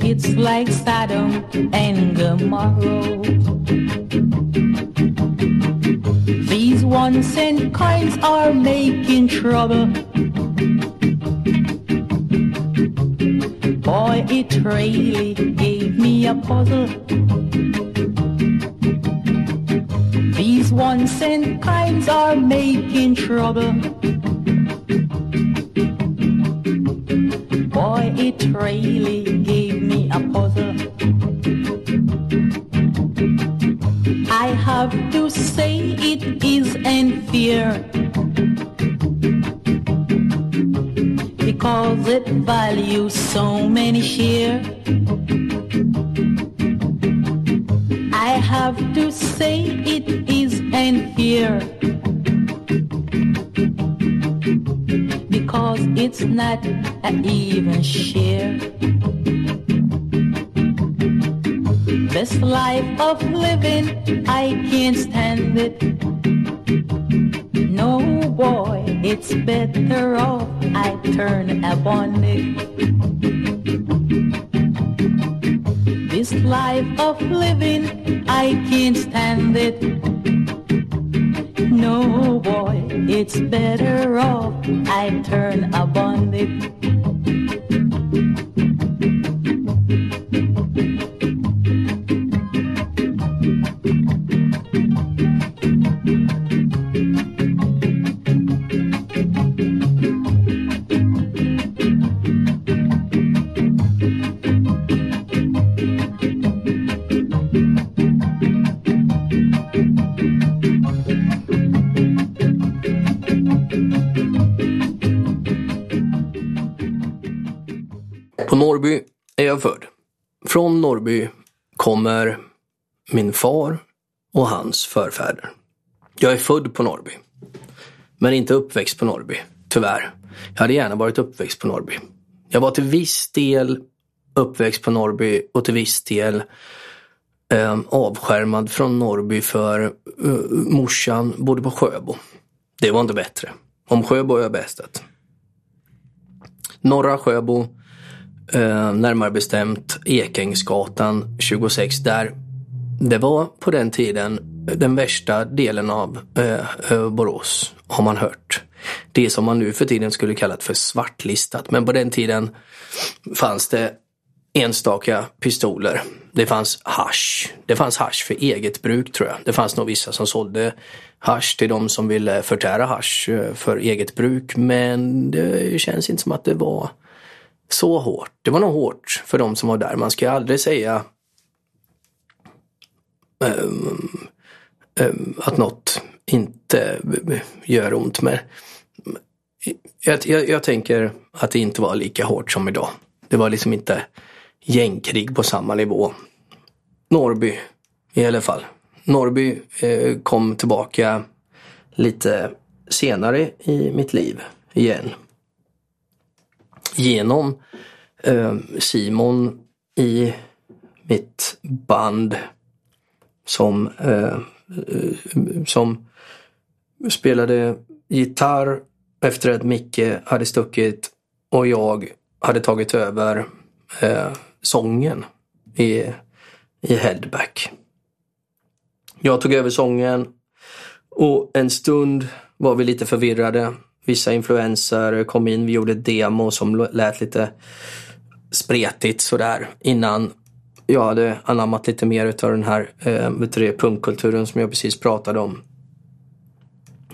Speaker 5: It's like Sodom and Gomorrah. Ones and kinds are making trouble. Boy, it really gave me a puzzle. These ones and kinds are making trouble. Boy, it really gave me a puzzle. Unfair because it values so many share. I have to say it is unfair because it's not an even share. This life of living, I can't stand it. It's better off I turn upon it. This life of living, I can't stand it. No boy, it's better off I turn upon
Speaker 1: far och hans förfäder. Jag är född på Norrby. Men inte uppväxt på Norrby, tyvärr. Jag hade gärna varit uppväxt på Norrby. Jag var till viss del uppväxt på Norrby och till viss del eh, avskärmad från Norrby för eh, morsan bodde på Sjöbo. Det var inte bättre. Om Sjöbo är jag bästet. Norra Sjöbo, eh, närmare bestämt Ekängsgatan 26. Där det var på den tiden den värsta delen av eh, eh, Borås, har man hört. Det som man nu för tiden skulle kalla för svartlistat. Men på den tiden fanns det enstaka pistoler. Det fanns hash. Det fanns hash för eget bruk tror jag. Det fanns nog vissa som sålde hash till de som ville förtära hash eh, för eget bruk. Men det känns inte som att det var så hårt. Det var nog hårt för de som var där. Man ska aldrig säga Ehm, ehm, att något inte gör ont. Men jag, jag, jag tänker att det inte var lika hårt som idag. Det var liksom inte gängkrig på samma nivå. Norrby i alla fall. Norrby eh, kom tillbaka lite senare i mitt liv igen. Genom eh, Simon i mitt band som, eh, eh, som spelade gitarr efter att Micke hade stuckit och jag hade tagit över eh, sången i, i Headback. Jag tog över sången och en stund var vi lite förvirrade. Vissa influenser kom in, vi gjorde ett demo som lät lite spretigt sådär innan jag hade anammat lite mer utav den här eh, vet du det, punkkulturen som jag precis pratade om.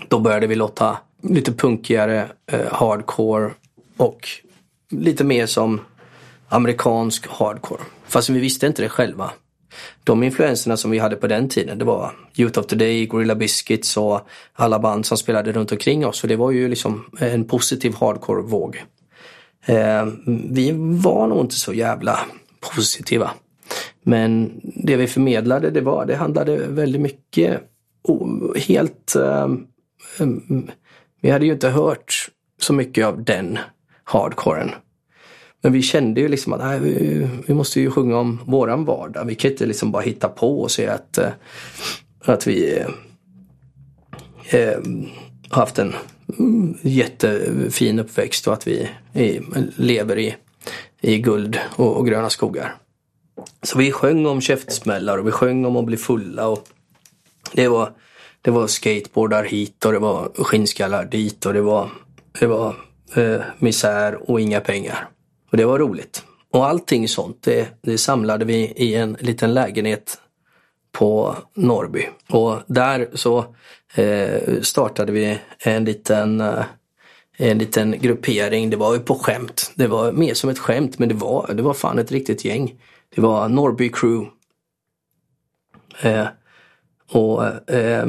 Speaker 1: Då började vi låta lite punkigare eh, hardcore och lite mer som amerikansk hardcore. Fast vi visste inte det själva. De influenserna som vi hade på den tiden det var Youth of Today, Gorilla Biscuits och alla band som spelade runt omkring oss. Och det var ju liksom en positiv hardcore-våg. Eh, vi var nog inte så jävla positiva. Men det vi förmedlade det var, det handlade väldigt mycket om helt Um, vi hade ju inte hört så mycket av den hardcoren. Men vi kände ju liksom att nej, vi, vi måste ju sjunga om våran vardag. Vi kan inte liksom bara hitta på och säga att, eh, att vi eh, eh, haft en jättefin uppväxt och att vi lever i, i guld och, och gröna skogar. Så vi sjöng om käftsmällar och vi sjöng om att bli fulla. och Det var, det var skateboardar hit och det var skinnskallar dit och det var, det var eh, misär och inga pengar. Och det var roligt. Och allting sånt det, det samlade vi i en liten lägenhet på Norrby. Och där så eh, startade vi en liten, eh, en liten gruppering. Det var ju på skämt. Det var mer som ett skämt men det var, det var fan ett riktigt gäng. Det var Norrby Crew. Eh, och eh,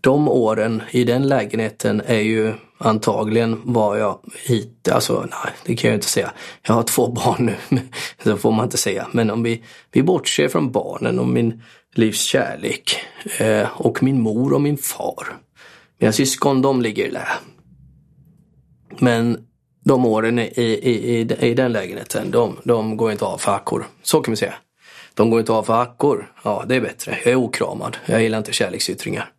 Speaker 1: de åren i den lägenheten är ju antagligen var jag hit, alltså nej det kan jag inte säga. Jag har två (laughs) barn nu, så får man inte säga. Men om vi, vi bortser från barnen och min livs kärlek eh, och min mor och min far. Mina syskon de ligger där. Men de åren i, i, i, i den lägenheten, de, de går inte av för hackor. Så kan vi säga. De går inte av för hackor. Ja, det är bättre. Jag är okramad. Jag gillar inte kärleksyttringar.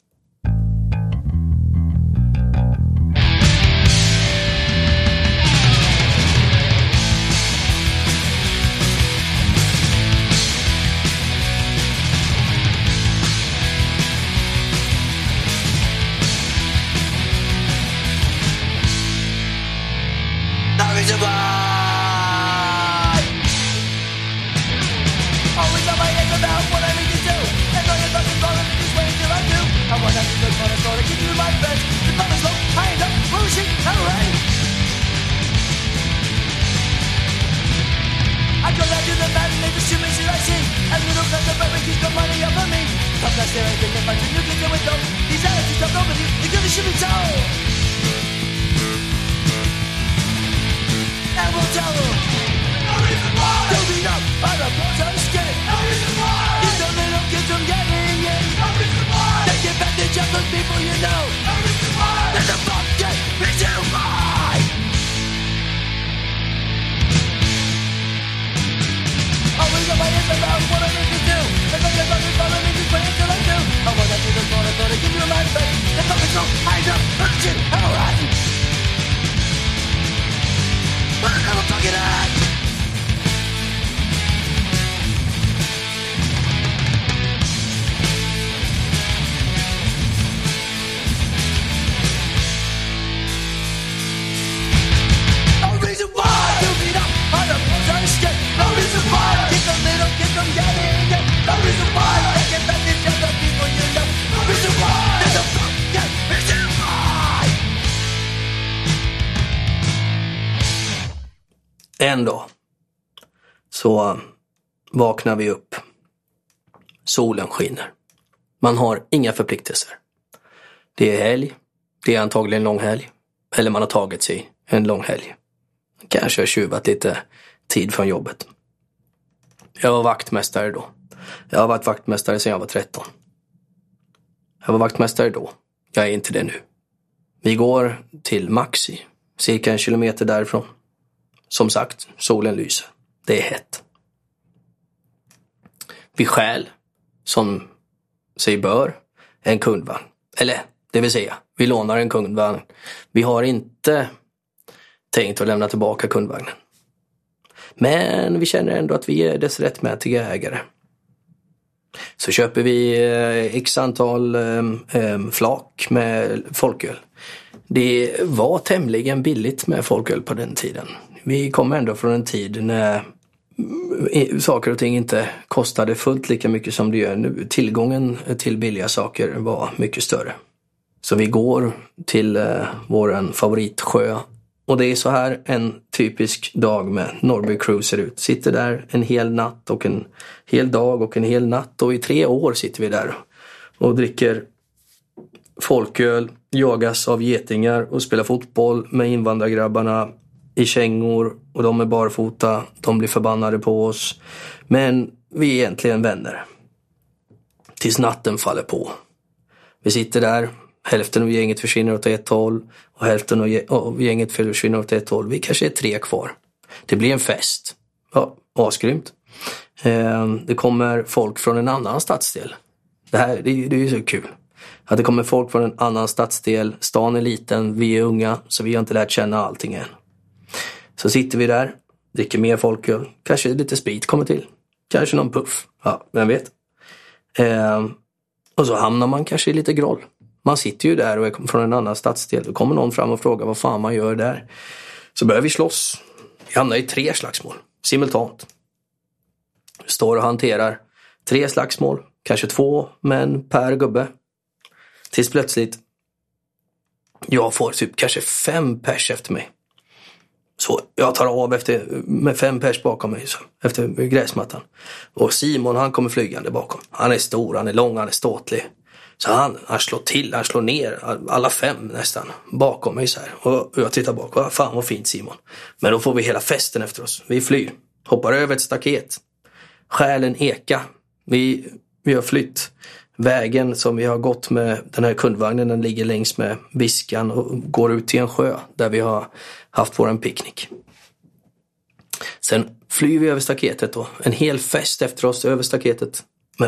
Speaker 1: Vaknar vi upp. Solen skiner. Man har inga förpliktelser. Det är helg. Det är antagligen en lång helg. Eller man har tagit sig en lång helg. Kanske har tjuvat lite tid från jobbet. Jag var vaktmästare då. Jag har varit vaktmästare sedan jag var 13. Jag var vaktmästare då. Jag är inte det nu. Vi går till Maxi, cirka en kilometer därifrån. Som sagt, solen lyser. Det är hett. Vi stjäl, som sig bör, en kundvagn. Eller, det vill säga, vi lånar en kundvagn. Vi har inte tänkt att lämna tillbaka kundvagnen. Men vi känner ändå att vi är dess rättmätiga ägare. Så köper vi eh, x antal eh, eh, flak med folköl. Det var tämligen billigt med folköl på den tiden. Vi kommer ändå från en tid när saker och ting inte kostade fullt lika mycket som det gör nu. Tillgången till billiga saker var mycket större. Så vi går till eh, våran favoritsjö och det är så här en typisk dag med Norrby Cruise ser ut. Sitter där en hel natt och en hel dag och en hel natt och i tre år sitter vi där och dricker folköl, jagas av getingar och spelar fotboll med invandrargrabbarna i kängor och de är barfota. De blir förbannade på oss. Men vi är egentligen vänner. Tills natten faller på. Vi sitter där, hälften av gänget försvinner åt ett håll och hälften av gänget försvinner åt ett håll. Vi kanske är tre kvar. Det blir en fest. Ja, asgrymt. Ehm, det kommer folk från en annan stadsdel. Det här är- det är ju så kul. Att det kommer folk från en annan stadsdel. Stan är liten, vi är unga, så vi har inte lärt känna allting än. Så sitter vi där, dricker mer folköl. Kanske lite sprit kommer till. Kanske någon puff. Ja, vem vet. Eh, och så hamnar man kanske i lite groll. Man sitter ju där och är från en annan stadsdel. Då kommer någon fram och frågar vad fan man gör där. Så börjar vi slåss. Vi hamnar i tre slagsmål simultant. Står och hanterar tre slagsmål, kanske två män per gubbe. Tills plötsligt jag får typ kanske fem pers efter mig. Så jag tar av efter, med fem pers bakom mig så, efter gräsmattan. Och Simon han kommer flygande bakom. Han är stor, han är lång, han är ståtlig. Så han, han slår till, han slår ner alla fem nästan bakom mig så här. Och jag tittar bak, vad fan vad fint Simon. Men då får vi hela festen efter oss. Vi flyr, hoppar över ett staket, stjäl en eka. Vi, vi har flytt. Vägen som vi har gått med den här kundvagnen den ligger längs med Viskan och går ut till en sjö där vi har haft våran picknick. Sen flyr vi över staketet då. En hel fest efter oss över staketet.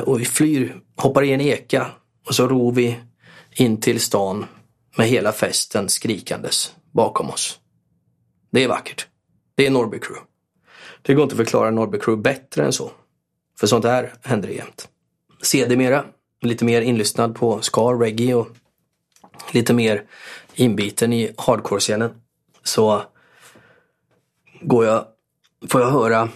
Speaker 1: Och vi flyr, hoppar i en eka och så ror vi in till stan med hela festen skrikandes bakom oss. Det är vackert. Det är Norrby Crew. Det går inte att förklara Norrby Crew bättre än så. För sånt här händer jämt. Sedermera, lite mer inlyssnad på ska, reggae och lite mer inbiten i hardcore-scenen. Så går jag, får jag höra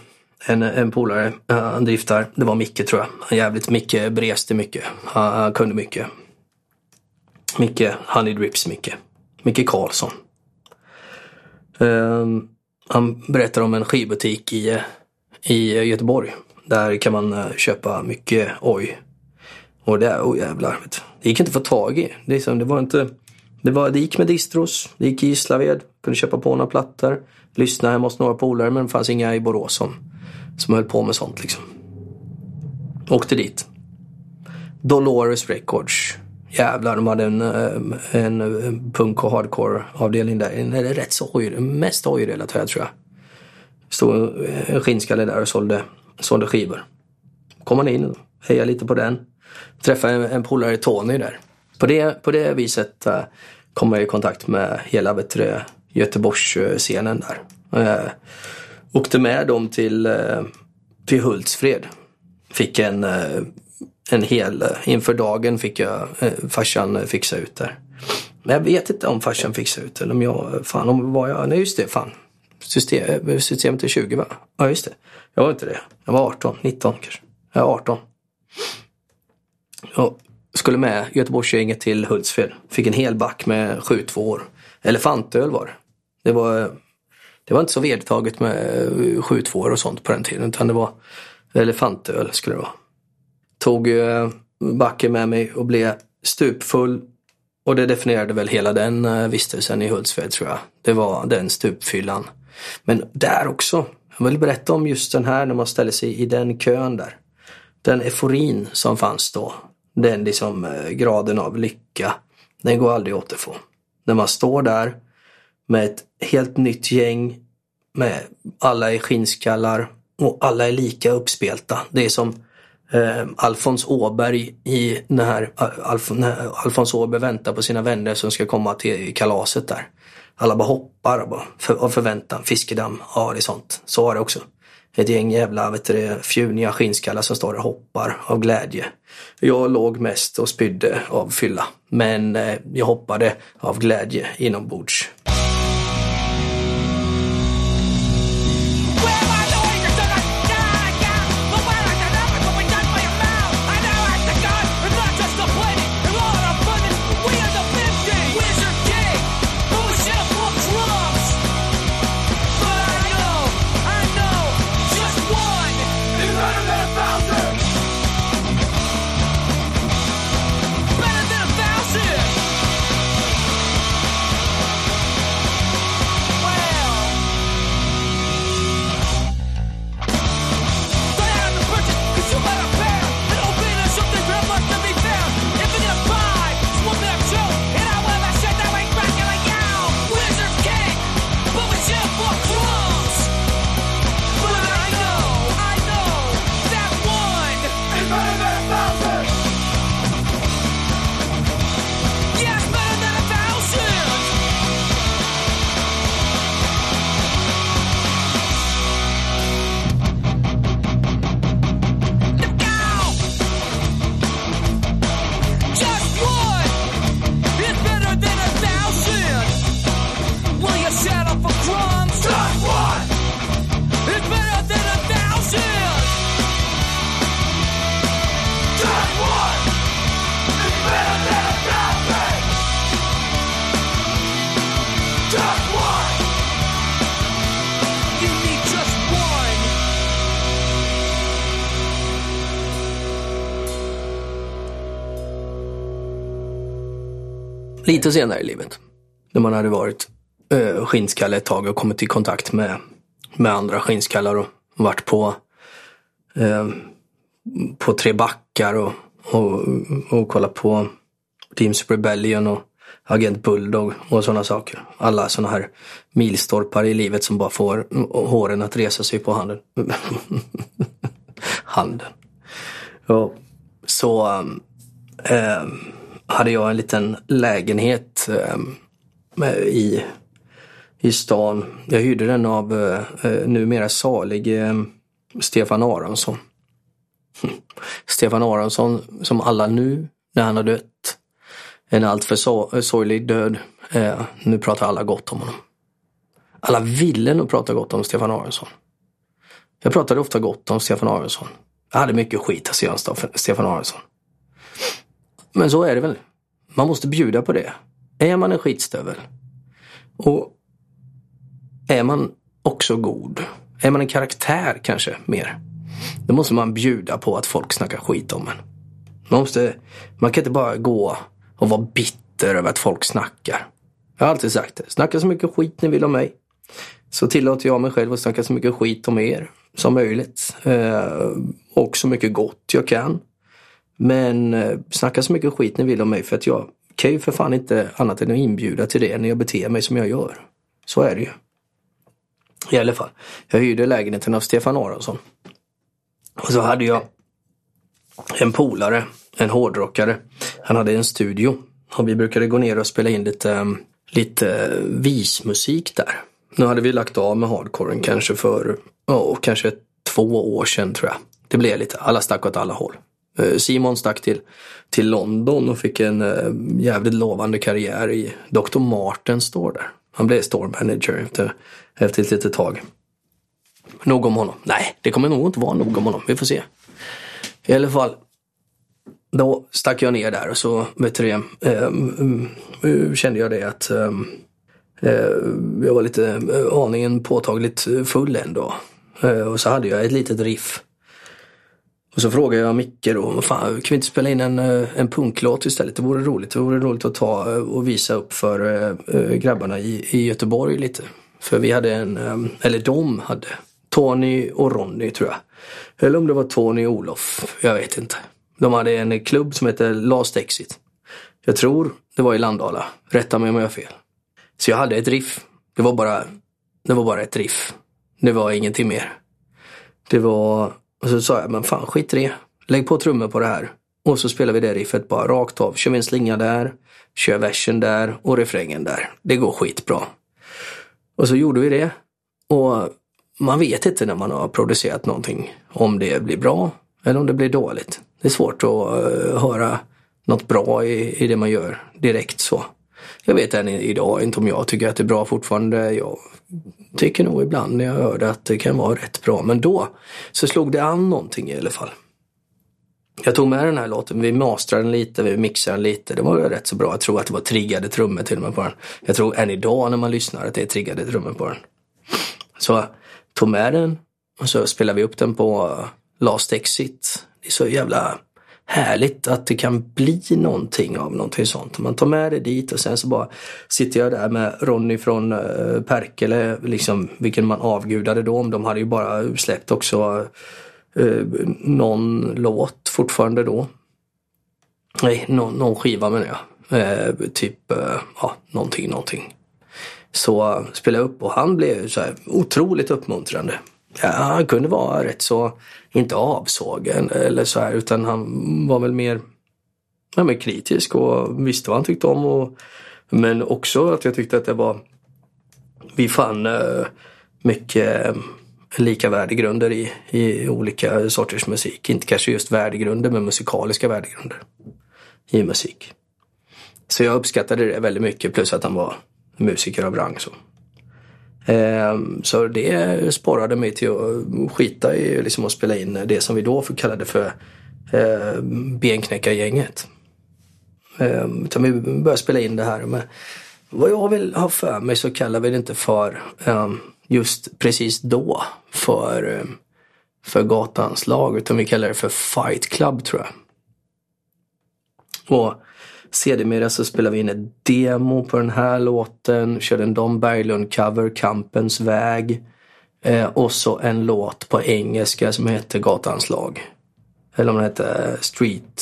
Speaker 1: en, en polare, eh, han driftar, det var Micke tror jag. Han jävligt Micke breste mycket. Han, han kunde mycket. Micke, Honey Drips Micke. Micke Karlsson. Um, han berättar om en skivbutik i, eh, i Göteborg. Där kan man eh, köpa mycket oj. Och det, oh jävlar. Vet du. Det gick inte att få tag i. Det, liksom, det var inte... Det, var, det gick med distros, det gick i Gislaved, kunde köpa på några plattor. Lyssna hemma hos några polare men det fanns inga i Borås som, som höll på med sånt liksom. Åkte dit. Dolores Records. Jävlar, de hade en, eh, en, eh, punk och hardcore avdelning där. En är rätt så hoj, mest hojrelaterad tror jag. Stod en skinnskalle där och sålde, sålde skivor. Kom man in och hejade lite på den. Träffade en, en polare, Tony där. På det, på det viset eh, uh, kom jag i kontakt med hela bättre Göteborgsscenen där. Uh, åkte med dem till, uh, till Hultsfred. Fick en, uh, en hel, inför dagen fick jag farsan fixa ut där. Men jag vet inte om farsan fixade ut eller om jag, fan om var jag, nej just det, fan. System, systemet är 20 va? Ja just det. Jag var inte det. Jag var 18, 19 kanske. Jag var 18. Jag skulle med Göteborgsgänget till Hultsfred. Fick en hel back med 7 år. Elefantöl var det. Det var Det var inte så vedertaget med eh, 7 år och sånt på den tiden. Utan det var elefantöl skulle det vara. Tog eh, backen med mig och blev stupfull. Och det definierade väl hela den eh, vistelsen i Hultsfred tror jag. Det var den stupfyllan. Men där också. Jag vill berätta om just den här när man ställer sig i den kön där. Den euforin som fanns då. Den liksom eh, graden av lycka. Den går aldrig att återfå. När man står där med ett helt nytt gäng. Med alla är skinnskallar och alla är lika uppspelta. Det är som eh, Alfons Åberg i den här, eh, Alf, när Alfons Åberg väntar på sina vänner som ska komma till kalaset där. Alla bara hoppar och bara för, av förväntan, fiskedamm, ja det är sånt. Så var det också. Ett gäng jävla vet du, fjuniga skinnskallar som står och hoppar av glädje. Jag låg mest och spydde av fylla. Men eh, jag hoppade av glädje inombords. Lite senare i livet. När man hade varit eh, skinnskalle ett tag och kommit i kontakt med, med andra skinnskallar och varit på, eh, på Tre backar och, och, och kollat på Teams Rebellion och Agent Bulldog och sådana saker. Alla sådana här milstolpar i livet som bara får håren att resa sig på handen. (laughs) handen. Ja. Så um, um, hade jag en liten lägenhet eh, i, i stan. Jag hyrde den av eh, eh numera salig eh, Stefan Aronsson. (laughs) Stefan Aronsson som alla nu när han har dött. En alltför so- eh, sorglig död. Eh, nu pratar alla gott om honom. Alla ville nog prata gott om Stefan Aronsson. Jag pratade ofta gott om Stefan Aronsson. Jag hade mycket skit att säga om Stefan Aronsson. Men så är det väl. Man måste bjuda på det. Är man en skitstövel och är man också god, är man en karaktär kanske mer, då måste man bjuda på att folk snackar skit om en. Man, måste, man kan inte bara gå och vara bitter över att folk snackar. Jag har alltid sagt det. Snacka så mycket skit ni vill om mig. Så tillåter jag mig själv att snacka så mycket skit om er som möjligt. Eh, och så mycket gott jag kan. Men eh, snacka så mycket skit ni vill om mig för att jag kan ju för fan inte annat än att inbjuda till det när jag beter mig som jag gör. Så är det ju. I alla fall. Jag hyrde lägenheten av Stefan Aronsson. Och så hade jag en polare, en hårdrockare. Han hade en studio. Och vi brukade gå ner och spela in lite, eh, lite eh, vismusik där. Nu hade vi lagt av med hardcoren kanske för, oh, kanske två år sedan tror jag. Det blev lite, alla stack åt alla håll. Eh, Simon stack till, till London och fick en eh, jävligt lovande karriär i Dr. Martens står där. Han blev store manager efter, efter ett litet tag. Nog om honom. Nej, det kommer nog inte vara nog om honom. Vi får se. I alla fall. Då stack jag ner där och så vet du det, eh, mm, mm, kände jag det att ehm, Eh, jag var lite eh, aningen påtagligt full en dag. Eh, och så hade jag ett litet riff. Och så frågade jag Micke då, fan, kan vi inte spela in en, eh, en punklåt istället? Det vore roligt. Det vore roligt att ta eh, och visa upp för eh, grabbarna i, i Göteborg lite. För vi hade en, eller de hade, Tony och Ronny tror jag. Eller om det var Tony och Olof, jag vet inte. De hade en klubb som hette Last Exit. Jag tror det var i Landala. Rätta mig om jag har fel. Så jag hade ett riff. Det var bara, det var bara ett riff. Det var ingenting mer. Det var, och så sa jag, men fan skit i det. Lägg på trummor på det här. Och så spelar vi det riffet bara rakt av. Kör vi en slinga där, kör versen där och refrängen där. Det går skitbra. Och så gjorde vi det. Och man vet inte när man har producerat någonting om det blir bra eller om det blir dåligt. Det är svårt att eh, höra något bra i, i det man gör direkt så. Jag vet än idag inte om jag tycker att det är bra fortfarande. Jag tycker nog ibland när jag hör det att det kan vara rätt bra. Men då så slog det an någonting i alla fall. Jag tog med den här låten, vi mastrade den lite, vi mixade den lite. Det var rätt så bra. Jag tror att det var triggade trummor till och med på den. Jag tror än idag när man lyssnar att det är triggade trummor på den. Så jag tog med den och så spelade vi upp den på Last Exit. Det är så jävla härligt att det kan bli någonting av någonting sånt. Man tar med det dit och sen så bara sitter jag där med Ronny från eh, Perkele, liksom, vilken man avgudade då. De hade ju bara släppt också eh, någon låt fortfarande då. Nej, någon, någon skiva menar jag. Eh, typ, eh, ja, någonting, någonting. Så eh, spelade jag upp och han blev så här otroligt uppmuntrande. Ja, han kunde vara rätt så, inte avsågen eller så här, utan han var väl mer, ja, mer kritisk och visste vad han tyckte om. Och, men också att jag tyckte att det var, vi fann uh, mycket eh, lika värdegrunder i, i olika sorters musik. Inte kanske just värdegrunder, men musikaliska värdegrunder i musik. Så jag uppskattade det väldigt mycket, plus att han var musiker av rang. Så. Eh, så det sporrade mig till att skita i liksom att spela in det som vi då kallade för eh, Benknäckargänget. Eh, utan vi började spela in det här med vad jag vill ha för mig så kallar vi det inte för just precis då för, för gatans lag utan vi kallar det för Fight Club tror jag. Och sedermera så spelade vi in ett demo på den här låten, körde en Don Berglund-cover, Kampens väg. Eh, och så en låt på engelska som hette Gatans lag. Eller om den hette eh, Street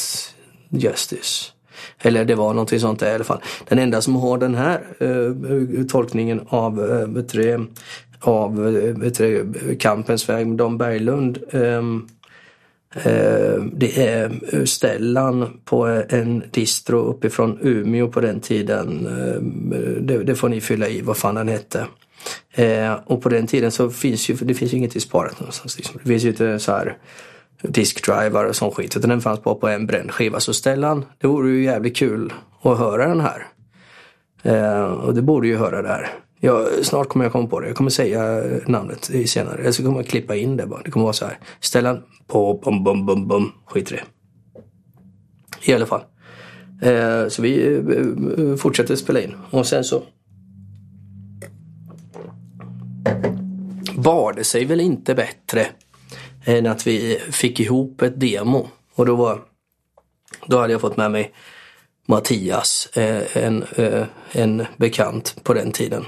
Speaker 1: Justice. Eller det var någonting sånt där i alla fall. Den enda som har den här eh, tolkningen av, eh, av eh, Kampens väg med Don Berglund Eh, Eh, det är Stellan på en distro uppifrån Umeå på den tiden. Eh, det, får ni fylla i vad fan den hette. Eh, och på den tiden så finns ju, det finns ju inget i sparat någonstans. Liksom. Det finns ju inte så här diskdrivar och sån skit. Utan den fanns bara på en bränd skiva. Så Stellan, det vore ju jävligt kul att höra den här. Och det borde ju höra där. Ja, snart kommer jag komma på det. Jag kommer säga namnet senare. Eller så kommer jag klippa in det bara. Det kommer vara så här. Stellan på bom-bom-bom-bom. Skit i det. I alla fall. Eh, så vi eh, fortsätter spela in. Och sen så bar det sig väl inte bättre än att vi fick ihop ett demo. Och då var då hade jag fått med mig Mattias, eh, en, eh, en bekant på den tiden.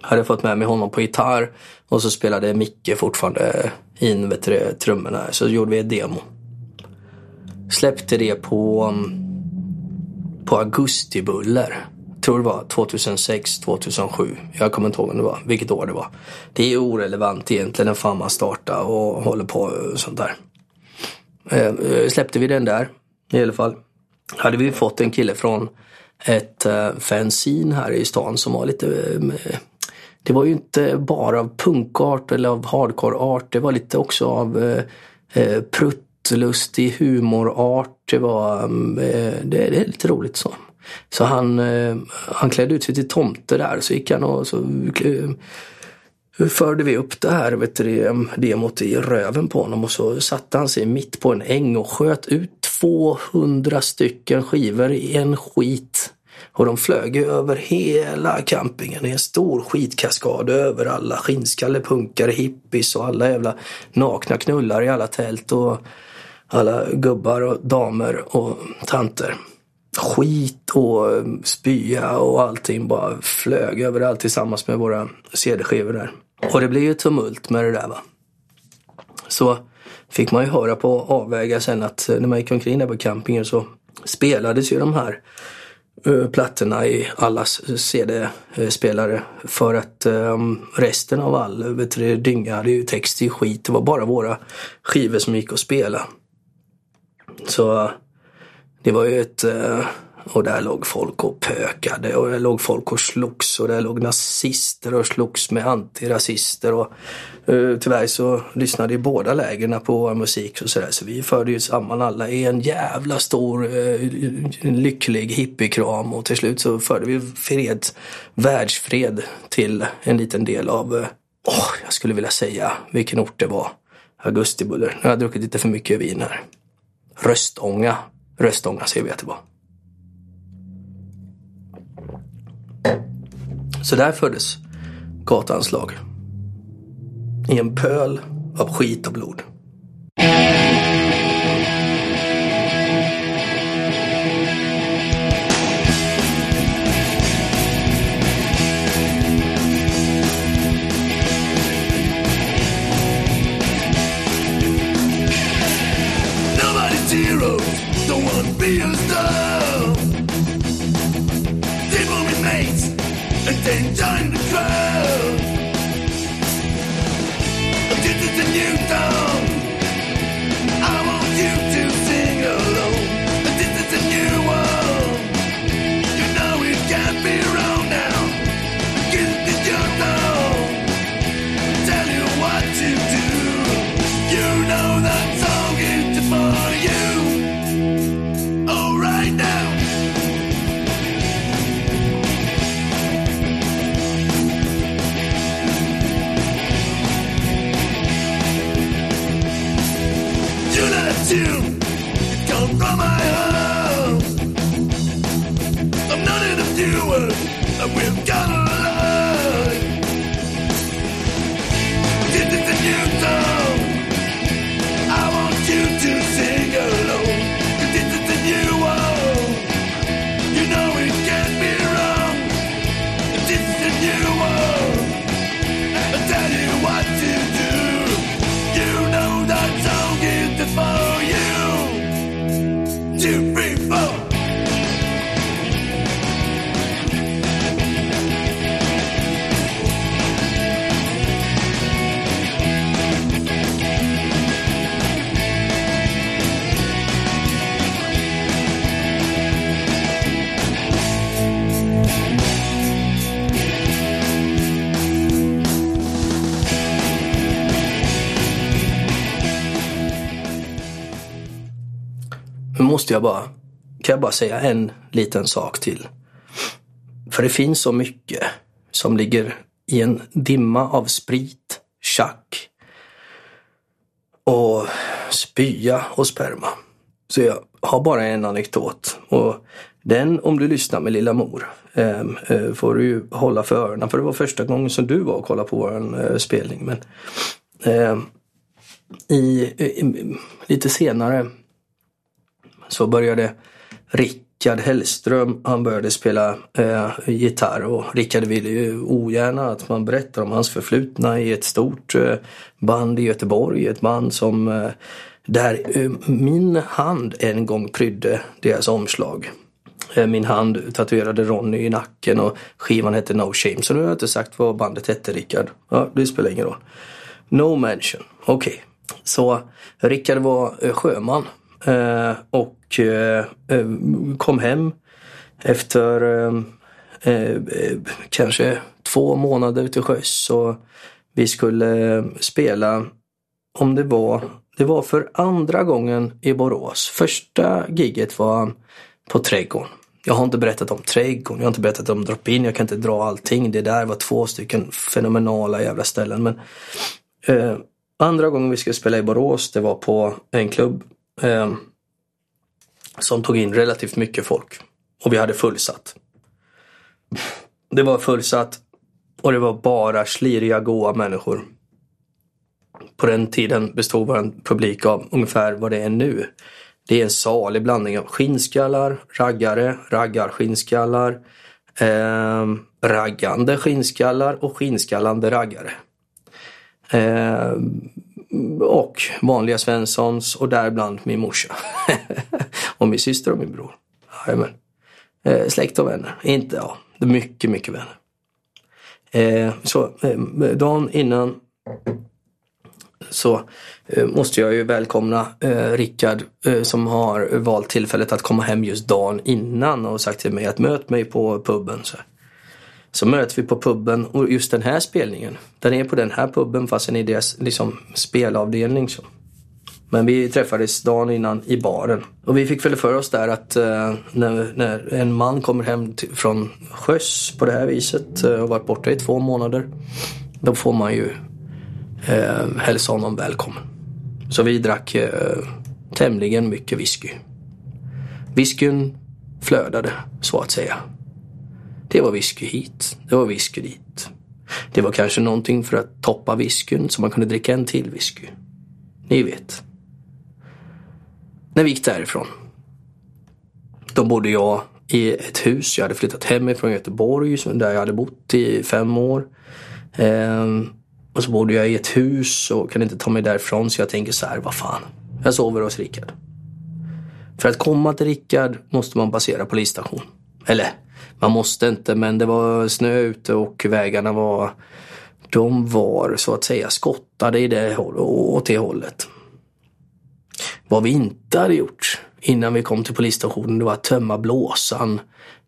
Speaker 1: Hade fått med mig honom på gitarr och så spelade Micke fortfarande in vet du, trummorna. Så gjorde vi ett demo. Släppte det på, mm, på Augustibuller. Tror det var 2006, 2007. Jag kommer inte ihåg om det var, vilket år det var. Det är orelevant egentligen när fan man startar och håller på och sånt där. Eh, eh släppte vi den där i alla fall. Hade vi fått en kille från ett eh, fanzine här i stan som var lite eh, det var ju inte bara av punkart eller av hardcore-art. Det var lite också av eh, eh, pruttlustig humorart. Det var mm, eh, det, det är lite roligt så. Så han, eh, han klädde ut sig till tomte där. Så gick han och så eh, förde vi upp det här vet du, mm, demot i röven på honom och så satte han sig mitt på en äng och sköt ut 200 stycken skivor i en skit och de flög ju över hela campingen i en stor skitkaskad över alla skinnskallepunkare, hippies och alla jävla nakna knullar i alla tält och alla gubbar och damer och tanter. Skit och spya och allting bara flög överallt tillsammans med våra CD-skivor där. Och det blev ju tumult med det där va. Så fick man ju höra på avvägar sen att när man gick omkring där på campingen så spelades ju de här Eh, plattorna i allas CD-spelare för att um, resten av all eh, vet du, dynga hade ju text i skit. Det var bara våra skivor som gick att spela. Så eh, det var ju ett... uh, och där låg folk och pökade och där låg folk och slogs och där låg nazister och slogs med antirasister. Och, uh, tyvärr så lyssnade ju båda lägren på vår musik och sådär så vi förde ju samman alla i en jävla stor uh, lycklig hippiekram och till slut så förde vi fred, världsfred till en liten del av, uh, åh, jag skulle vilja säga vilken ort det var. Augustibuller. nu har jag druckit lite för mycket vin här. Röstånga. Röstånga ser vi att det var. Så där föddes gatans lag. I en pöl av skit och blod.
Speaker 6: Nobody's heroes, don't wanna be a star. hiding down the crowd. I did it and you.
Speaker 1: Måste jag bara, kan jag bara säga en liten sak till. För det finns så mycket som ligger i en dimma av sprit, tjack och spya och sperma. Så jag har bara en anekdot. Och den, om du lyssnar med lilla mor, ehm, eh, får du ju hålla för öronen. För det var första gången som du var och kollade på vår eh, spelning. Men, ehm, i, i, lite senare så började Rickard Hellström, han började spela eh, gitarr och Rickard ville ju ogärna att man berättar om hans förflutna i ett stort eh, band i Göteborg, ett band som eh, där eh, min hand en gång prydde deras omslag. Eh, Min hand tatuerade Ronny i nacken och skivan hette No Shame. Så nu har jag inte sagt vad bandet hette Rickard. Ja, det spelar ingen roll. No mention. Okej. Så Rickard var eh, sjöman eh, och eh, eh, kom hem efter eh, kanske två månader till sjöss. och vi skulle spela, om det var, det var för andra gången i Borås. Första giget var på Trädgården. Jag har inte berättat om Trädgården, jag har inte berättat om Drop-In, jag kan inte dra allting. Det där var två stycken fenomenala jävla ställen. Men eh, andra gången vi skulle spela i Borås, det var på en klubb eh, som tog in relativt mycket folk. Och vi hade fullsatt. Det var fullsatt och det var bara sliriga, goa människor. På den tiden bestod vår publik av ungefär vad det är nu. Det är en salig blandning av skinnskallar, raggare, raggarskinnskallar, eh, raggande skinnskallar och skinnskallande raggare. Eh, och vanliga Svenssons och däribland min morsa. (laughs) och min syster och min bror. Jajamän. Eh, släkt och vänner. Inte, ja, mycket, mycket vänner. Eh, så eh, dagen innan så eh, måste jag ju välkomna eh, Rickard eh, som har valt tillfället att komma hem just dagen innan och sagt till mig att möt mig på puben. Så, så möts vi på puben och just den här spelningen, den är på den här puben fast den är deras liksom, spelavdelning. Så. Men vi träffades dagen innan i baren. Och vi fick väl för oss där att eh, när, när en man kommer hem till, från sjöss på det här viset eh, och varit borta i två månader. Då får man ju eh, hälsa honom välkommen. Så vi drack eh, tämligen mycket whisky. Whiskyn flödade så att säga. Det var whisky hit, det var whisky dit. Det var kanske någonting för att toppa whiskyn så man kunde dricka en till whisky. Ni vet. När vi gick därifrån. Då bodde jag i ett hus. Jag hade flyttat hemifrån Göteborg där jag hade bott i fem år. Ehm, och så bodde jag i ett hus och kunde inte ta mig därifrån så jag tänker så här, vad fan. Jag sover hos Rickard. För att komma till Rickard måste man passera polisstation. Eller, man måste inte men det var snö ute och vägarna var de var så att säga skottade i det håll- åt det hållet. Vad vi inte hade gjort innan vi kom till polisstationen det var att tömma blåsan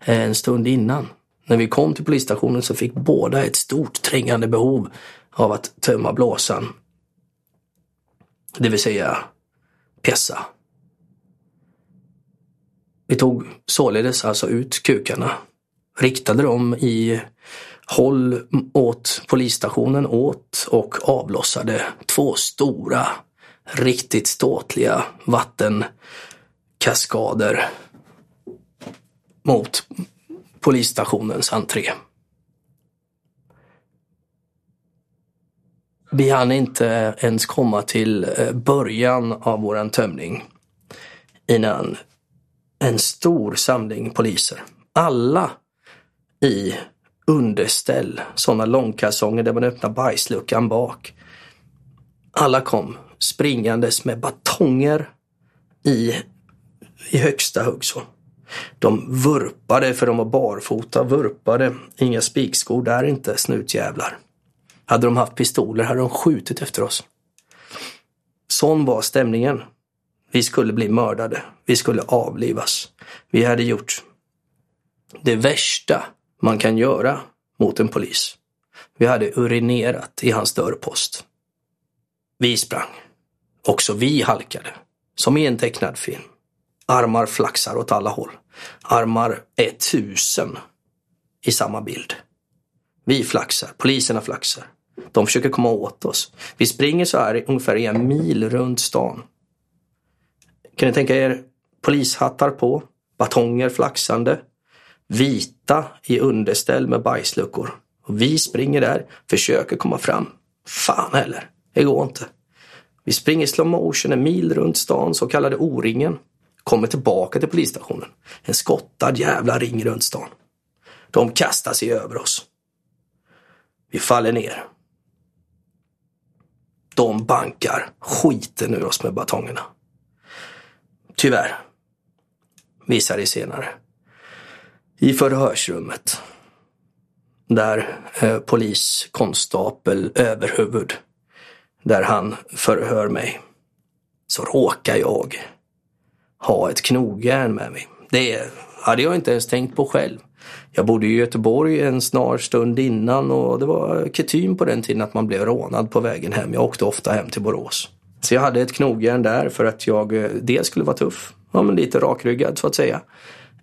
Speaker 1: eh, en stund innan. När vi kom till polisstationen så fick båda ett stort trängande behov av att tömma blåsan. Det vill säga pessa. Vi tog således alltså ut kukarna, riktade dem i håll åt polisstationen åt och avlossade två stora, riktigt ståtliga vattenkaskader mot polisstationens entré. Vi hann inte ens komma till eh, början av våran tömning innan en stor samling poliser, alla i underställ, sådana långkalsonger där man öppnar bajsluckan bak. Alla kom springandes med batonger i, i högsta hugg så. De vurpade för de var barfota, vurpade. Inga spikskor där inte, snutjävlar. Hade de haft pistoler hade de skjutit efter oss. Sån var stämningen. Vi skulle bli mördade. Vi skulle avlivas. Vi hade gjort det värsta man kan göra mot en polis. Vi hade urinerat i hans dörrpost. Vi sprang. Också vi halkade. Som i en tecknad film. Armar flaxar åt alla håll. Armar är tusen i samma bild. Vi flaxar, poliserna flaxar. De försöker komma åt oss. Vi springer så här i ungefär en mil runt stan. Kan ni tänka er polishattar på, batonger flaxande, vita i underställ med bajsluckor. Och vi springer där, försöker komma fram. Fan heller, det går inte. Vi springer i slow motion en mil runt stan, så kallade O-ringen. Kommer tillbaka till polisstationen. En skottad jävla ring runt stan. De kastar sig över oss. Vi faller ner. De bankar skiten ur oss med batongerna. Tyvärr. Visar det senare. I förhörsrummet. Där eh, poliskonstapel överhuvud. Där han förhör mig. Så råkar jag ha ett knogjärn med mig. Det hade jag inte ens tänkt på själv. Jag bodde i Göteborg en snar stund innan och det var kutym på den tiden att man blev rånad på vägen hem. Jag åkte ofta hem till Borås. Så jag hade ett knogjärn där för att jag eh, dels skulle vara tuff, ja, men lite rakryggad så att säga.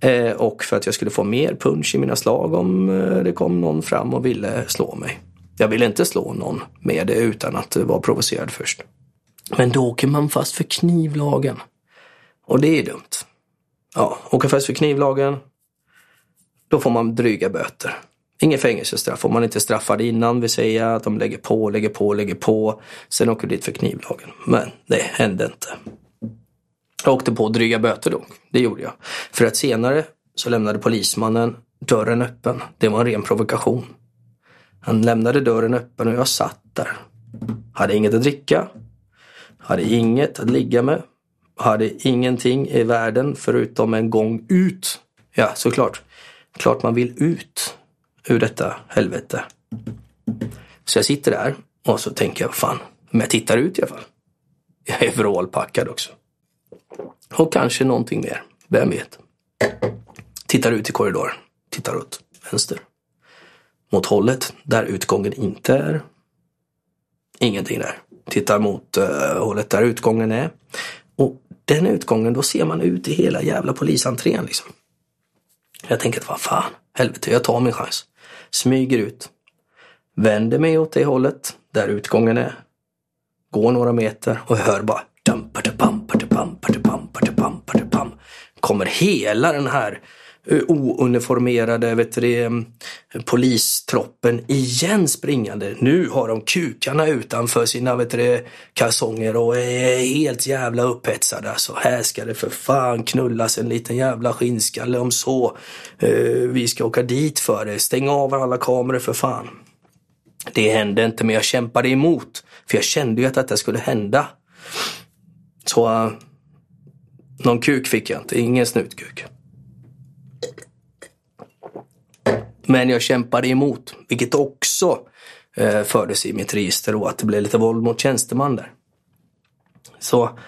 Speaker 1: Eh, och för att jag skulle få mer punch i mina slag om eh, det kom någon fram och ville slå mig. Jag ville inte slå någon med det utan att vara provocerad först. Men då åker man fast för knivlagen. Och det är dumt. Ja, åka fast för knivlagen. då får man dryga böter. Inget fängelsestraff. Om man inte straffade innan vill säga att de lägger på, lägger på, lägger på. Sen åker du dit för knivlagen. Men det hände inte. Jag åkte på dryga böter då. Det gjorde jag. För att senare så lämnade polismannen dörren öppen. Det var en ren provokation. Han lämnade dörren öppen och jag satt där. Hade inget att dricka. Hade inget att ligga med. Hade ingenting i världen förutom en gång ut. Ja, såklart. Klart man vill ut ur detta helvete. Så jag sitter där och så tänker jag, fan, men jag tittar ut i alla fall. Jag är vrålpackad också. Och kanske någonting mer, vem vet. Tittar ut i korridoren, tittar åt vänster. Mot hållet där utgången inte är. Ingenting där. Tittar mot uh, hållet där utgången är. Och den utgången, då ser man ut i hela jävla polisentrén liksom. Jag tänker att vad fan, helvete, jag tar min chans. Smyger ut. Vänder mig åt det hållet, där utgången är. Går några meter och hör bara Pam! Kommer hela den här eh, ouniformerade vet du, det, eh, polistroppen igen springande. Nu har de kukarna utanför sina vet du, det, kalsonger och är helt jävla upphetsade. Alltså, här ska det för fan knullas en liten jävla skinnskalle om så. Eh, vi ska åka dit för det. Stäng av alla kameror för fan. Det hände inte men jag kämpade emot. För jag kände ju att detta skulle hända. Så uh, någon kuk fick jag inte, ingen snutkuk. Men jag kämpade emot, vilket också eh, fördes i mitt register och att det blev lite våld mot tjänsteman där. Så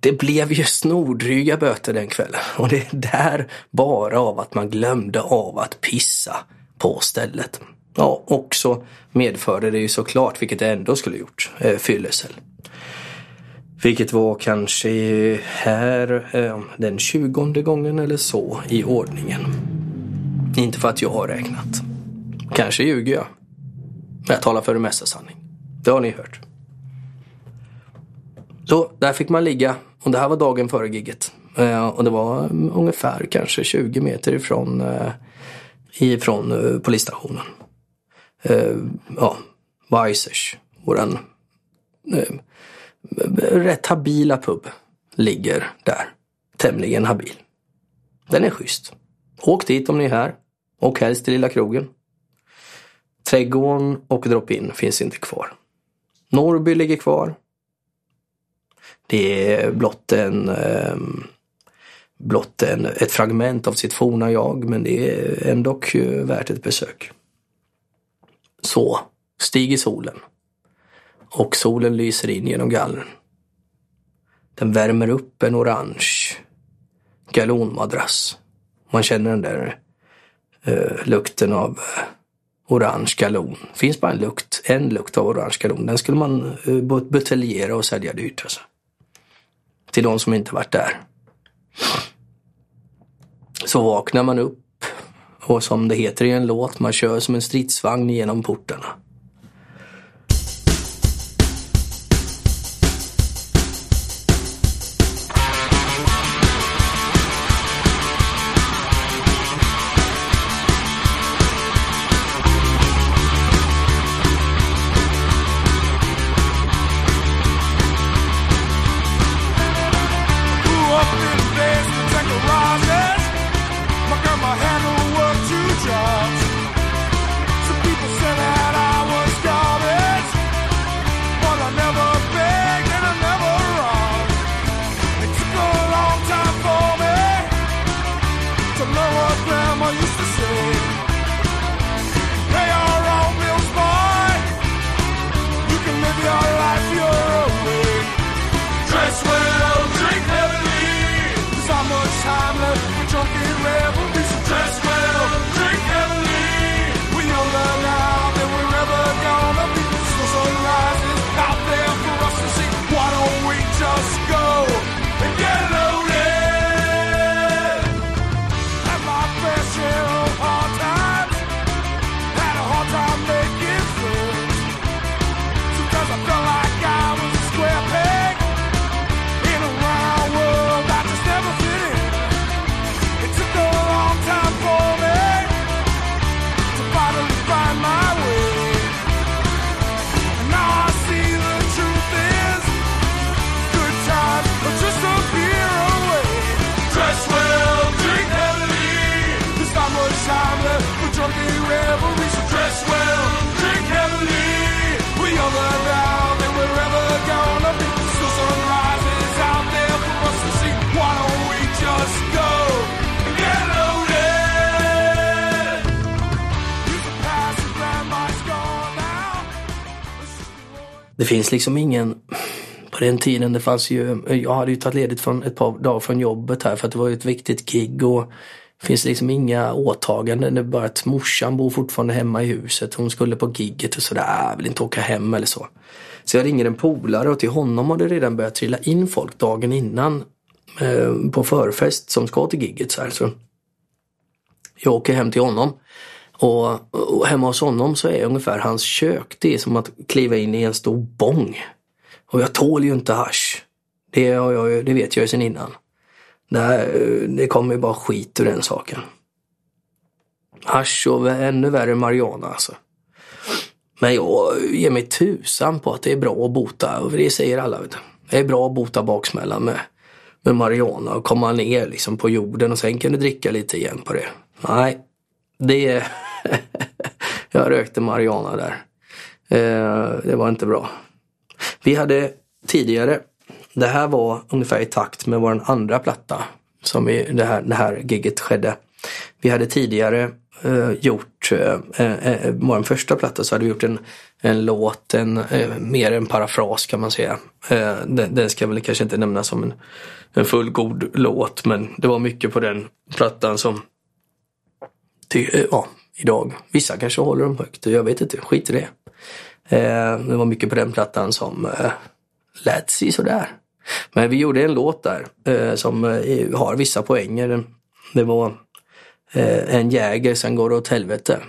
Speaker 1: det blev ju snordryga böter den kvällen. Och det är där bara av att man glömde av att pissa på stället. Ja, också medförde det ju såklart, vilket det ändå skulle gjort, eh, fyllecell. Vilket var kanske här eh, den tjugonde gången eller så i ordningen. Inte för att jag har räknat. Kanske ljuger jag. Men jag talar för det mesta sanning. Det har ni hört. Så där fick man ligga. Och det här var dagen före gigget. Eh, och det var mm, ungefär kanske 20 meter ifrån, eh, ifrån eh, polisstationen. Eh, ja, Weissers, våran eh, rätt habila pub ligger där. Tämligen habil. Den är schysst. Åk dit om ni är här. Och helst till Lilla krogen. Trädgården och drop-in finns inte kvar. Norrby ligger kvar. Det är blott en eh, blott en, ett fragment av sitt forna jag men det är ändå värt ett besök. Så, stig i solen. Och solen lyser in genom gallren. Den värmer upp en orange galonmadrass. Man känner den där eh, lukten av eh, orange galon. finns bara en lukt, en lukt av orange galon. Den skulle man eh, buteljera och sälja dyrt alltså. Till de som inte varit där. Så vaknar man upp och som det heter i en låt, man kör som en stridsvagn genom portarna. Finns liksom ingen på den tiden det fanns ju, jag hade ju tagit ledigt från ett par dagar från jobbet här för att det var ju ett viktigt gig och det finns liksom inga åtaganden. Det är bara att morsan bor fortfarande hemma i huset. Hon skulle på gigget och sådär. Jag vill inte åka hem eller så. Så jag ringer en polare och till honom har det redan börjat trilla in folk dagen innan eh, på förfest som ska till gigget. Så, här. så jag åker hem till honom. Och, och hemma hos honom så är ungefär hans kök, det är som att kliva in i en stor bong. Och jag tål ju inte hasch. Det, har jag, det vet jag ju sedan innan. Det, det kommer ju bara skit ur den saken. Hasch och ännu värre marijuana alltså. Men jag ger mig tusan på att det är bra att bota, och det säger alla. Vet du. Det är bra att bota baksmällan med, med marijuana och komma ner liksom på jorden och sen kan du dricka lite igen på det. Nej, det... (laughs) jag rökte marijuana där. Eh, det var inte bra. Vi hade tidigare, det här var ungefär i takt med vår andra platta som vi, det, här, det här gigget skedde. Vi hade tidigare eh, gjort, eh, eh, eh, vår första platta så hade vi gjort en, en låt, en, eh, mer en parafras kan man säga. Eh, den, den ska väl kanske inte nämnas som en, en fullgod låt men det var mycket på den plattan som ty, eh, ja, idag, vissa kanske håller dem högt, jag vet inte, skit i det. Eh, det var mycket på den plattan som eh, lät sig sådär. Men vi gjorde en låt där eh, som eh, har vissa poänger. Det var eh, En jäger, sen går det åt helvete.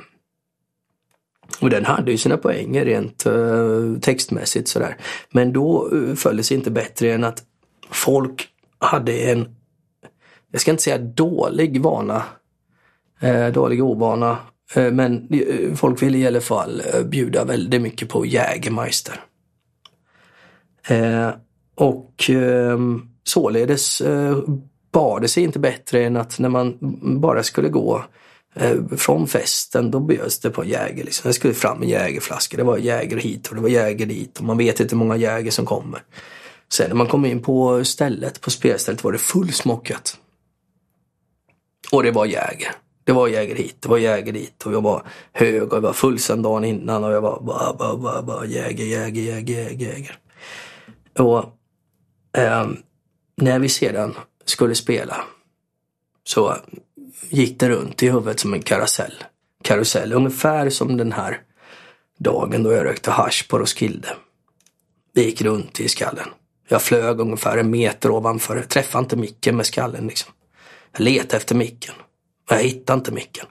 Speaker 1: Och den hade ju sina poänger rent eh, textmässigt sådär. Men då uh, föll det sig inte bättre än att folk hade en, jag ska inte säga dålig vana, eh, dålig ovana, Eh, men eh, folk ville i alla fall eh, bjuda väldigt mycket på Jägermeister. Och ehm, således bar det sig inte bättre än att när man bara skulle gå från festen, då bjöds det på Jäger. Liksom. Det skulle fram en Jägerflaska. Det var Jäger hit och det var Jäger dit och man vet inte hur många Jäger som kommer. Sen när man kom in på stället, på spelstället, var det fullsmockat. Och det var Jäger. Det var Jäger hit, det var Jäger dit och jag var hög och jag var full sen dagen innan och jag var bara, bara, bara, bara Jäger, Jäger, Jäger, Jäger, Jäger. Och eh, när vi sedan skulle spela så gick det runt i huvudet som en karusell. Karusell, ungefär som den här dagen då jag rökte hasch på Roskilde. Det gick runt i skallen. Jag flög ungefär en meter ovanför, träffade inte micken med skallen liksom. Jag letade efter micken. Jag hittade inte micken.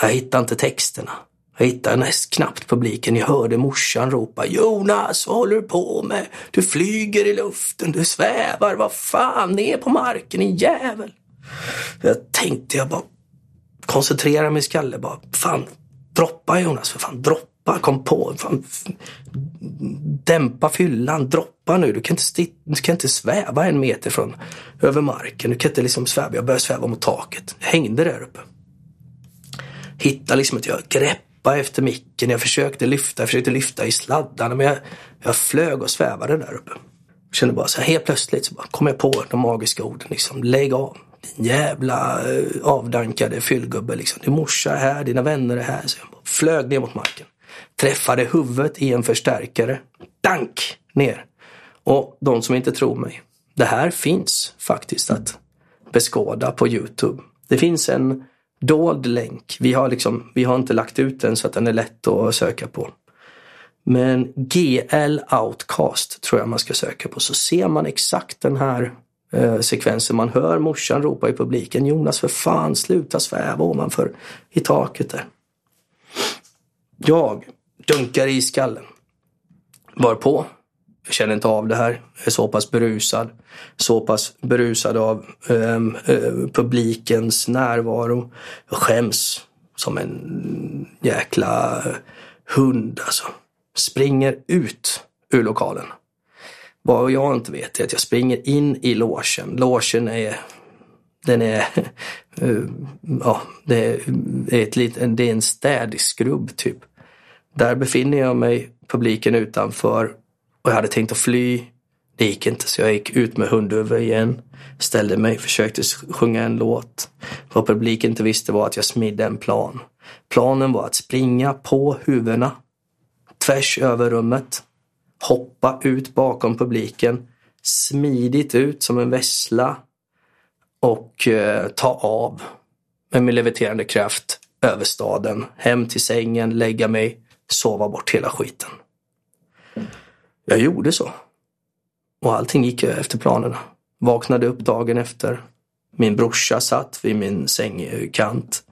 Speaker 1: Jag hittade inte texterna. Jag hittade näst knappt publiken. Jag hörde morsan ropa Jonas, vad håller du på med? Du flyger i luften, du svävar, vad fan, ner på marken, din jävel. Jag tänkte, jag bara koncentrera mig i skallen. Bara, fan, droppa Jonas, för fan, droppa, kom på. Fan, dämpa fyllan, droppa nu. Du kan, inte sti- du kan inte sväva en meter från över marken. Du kan inte liksom sväva. Jag började sväva mot taket. Jag hängde där uppe. Hittade liksom inte, jag greppade efter micken. Jag försökte lyfta, jag försökte lyfta i sladdarna. Men jag, jag flög och svävade där uppe. Jag kände bara så här, helt plötsligt så bara kom jag på de magiska orden liksom. Lägg av. Din jävla eh, avdankade fyllgubbe liksom. Din morsa är här, dina vänner är här. Så jag bara flög ner mot marken. Träffade huvudet i en förstärkare. Dank! Ner. Och de som inte tror mig. Det här finns faktiskt att beskåda på Youtube. Det finns en dold länk. Vi har, liksom, vi har inte lagt ut den så att den är lätt att söka på. Men GL Outcast tror jag man ska söka på så ser man exakt den här eh, sekvensen. Man hör morsan ropa i publiken Jonas för fan sluta sväva ovanför i taket där. Jag dunkar i skallen. Var på. Jag känner inte av det här. Jag är så pass berusad. Så pass berusad av ehm, eh, publikens närvaro. Jag skäms som en jäkla hund alltså. Springer ut ur lokalen. Vad jag inte vet är att jag springer in i logen. Logen är den är, (laughs) eh, ja, det är, ett lit, det är en städskrubb typ. Där befinner jag mig, publiken utanför och jag hade tänkt att fly. Det gick inte så jag gick ut med hundhuvud igen, ställde mig, försökte sjunga en låt. Vad publiken inte visste var att jag smidde en plan. Planen var att springa på huvudena, tvärs över rummet, hoppa ut bakom publiken, smidigt ut som en vessla och eh, ta av med min leviterande kraft över staden, hem till sängen, lägga mig, sova bort hela skiten. Jag gjorde så. Och allting gick efter planerna. Vaknade upp dagen efter. Min brorsa satt vid min sängkant.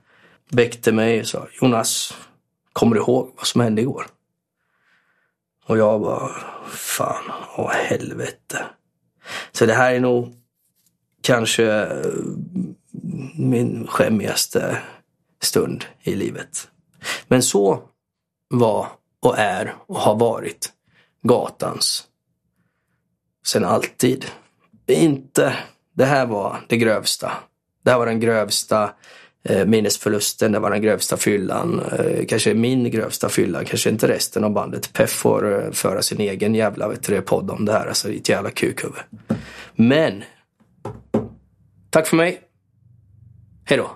Speaker 1: Väckte mig och sa Jonas, kommer du ihåg vad som hände igår? Och jag bara, fan, åh helvete. Så det här är nog kanske eh, min skämmigaste stund i livet. Men så var och är och har varit gatans sen alltid. Inte, det här var det grövsta. Det här var den grövsta eh, minnesförlusten, det var den grövsta fyllan. Eh, kanske min grövsta fylla, kanske inte resten av bandet. Peff får eh, föra sin egen jävla vet du, podd om det här, alltså ditt jävla kukhuvud. Men, tack för mig. Hej då.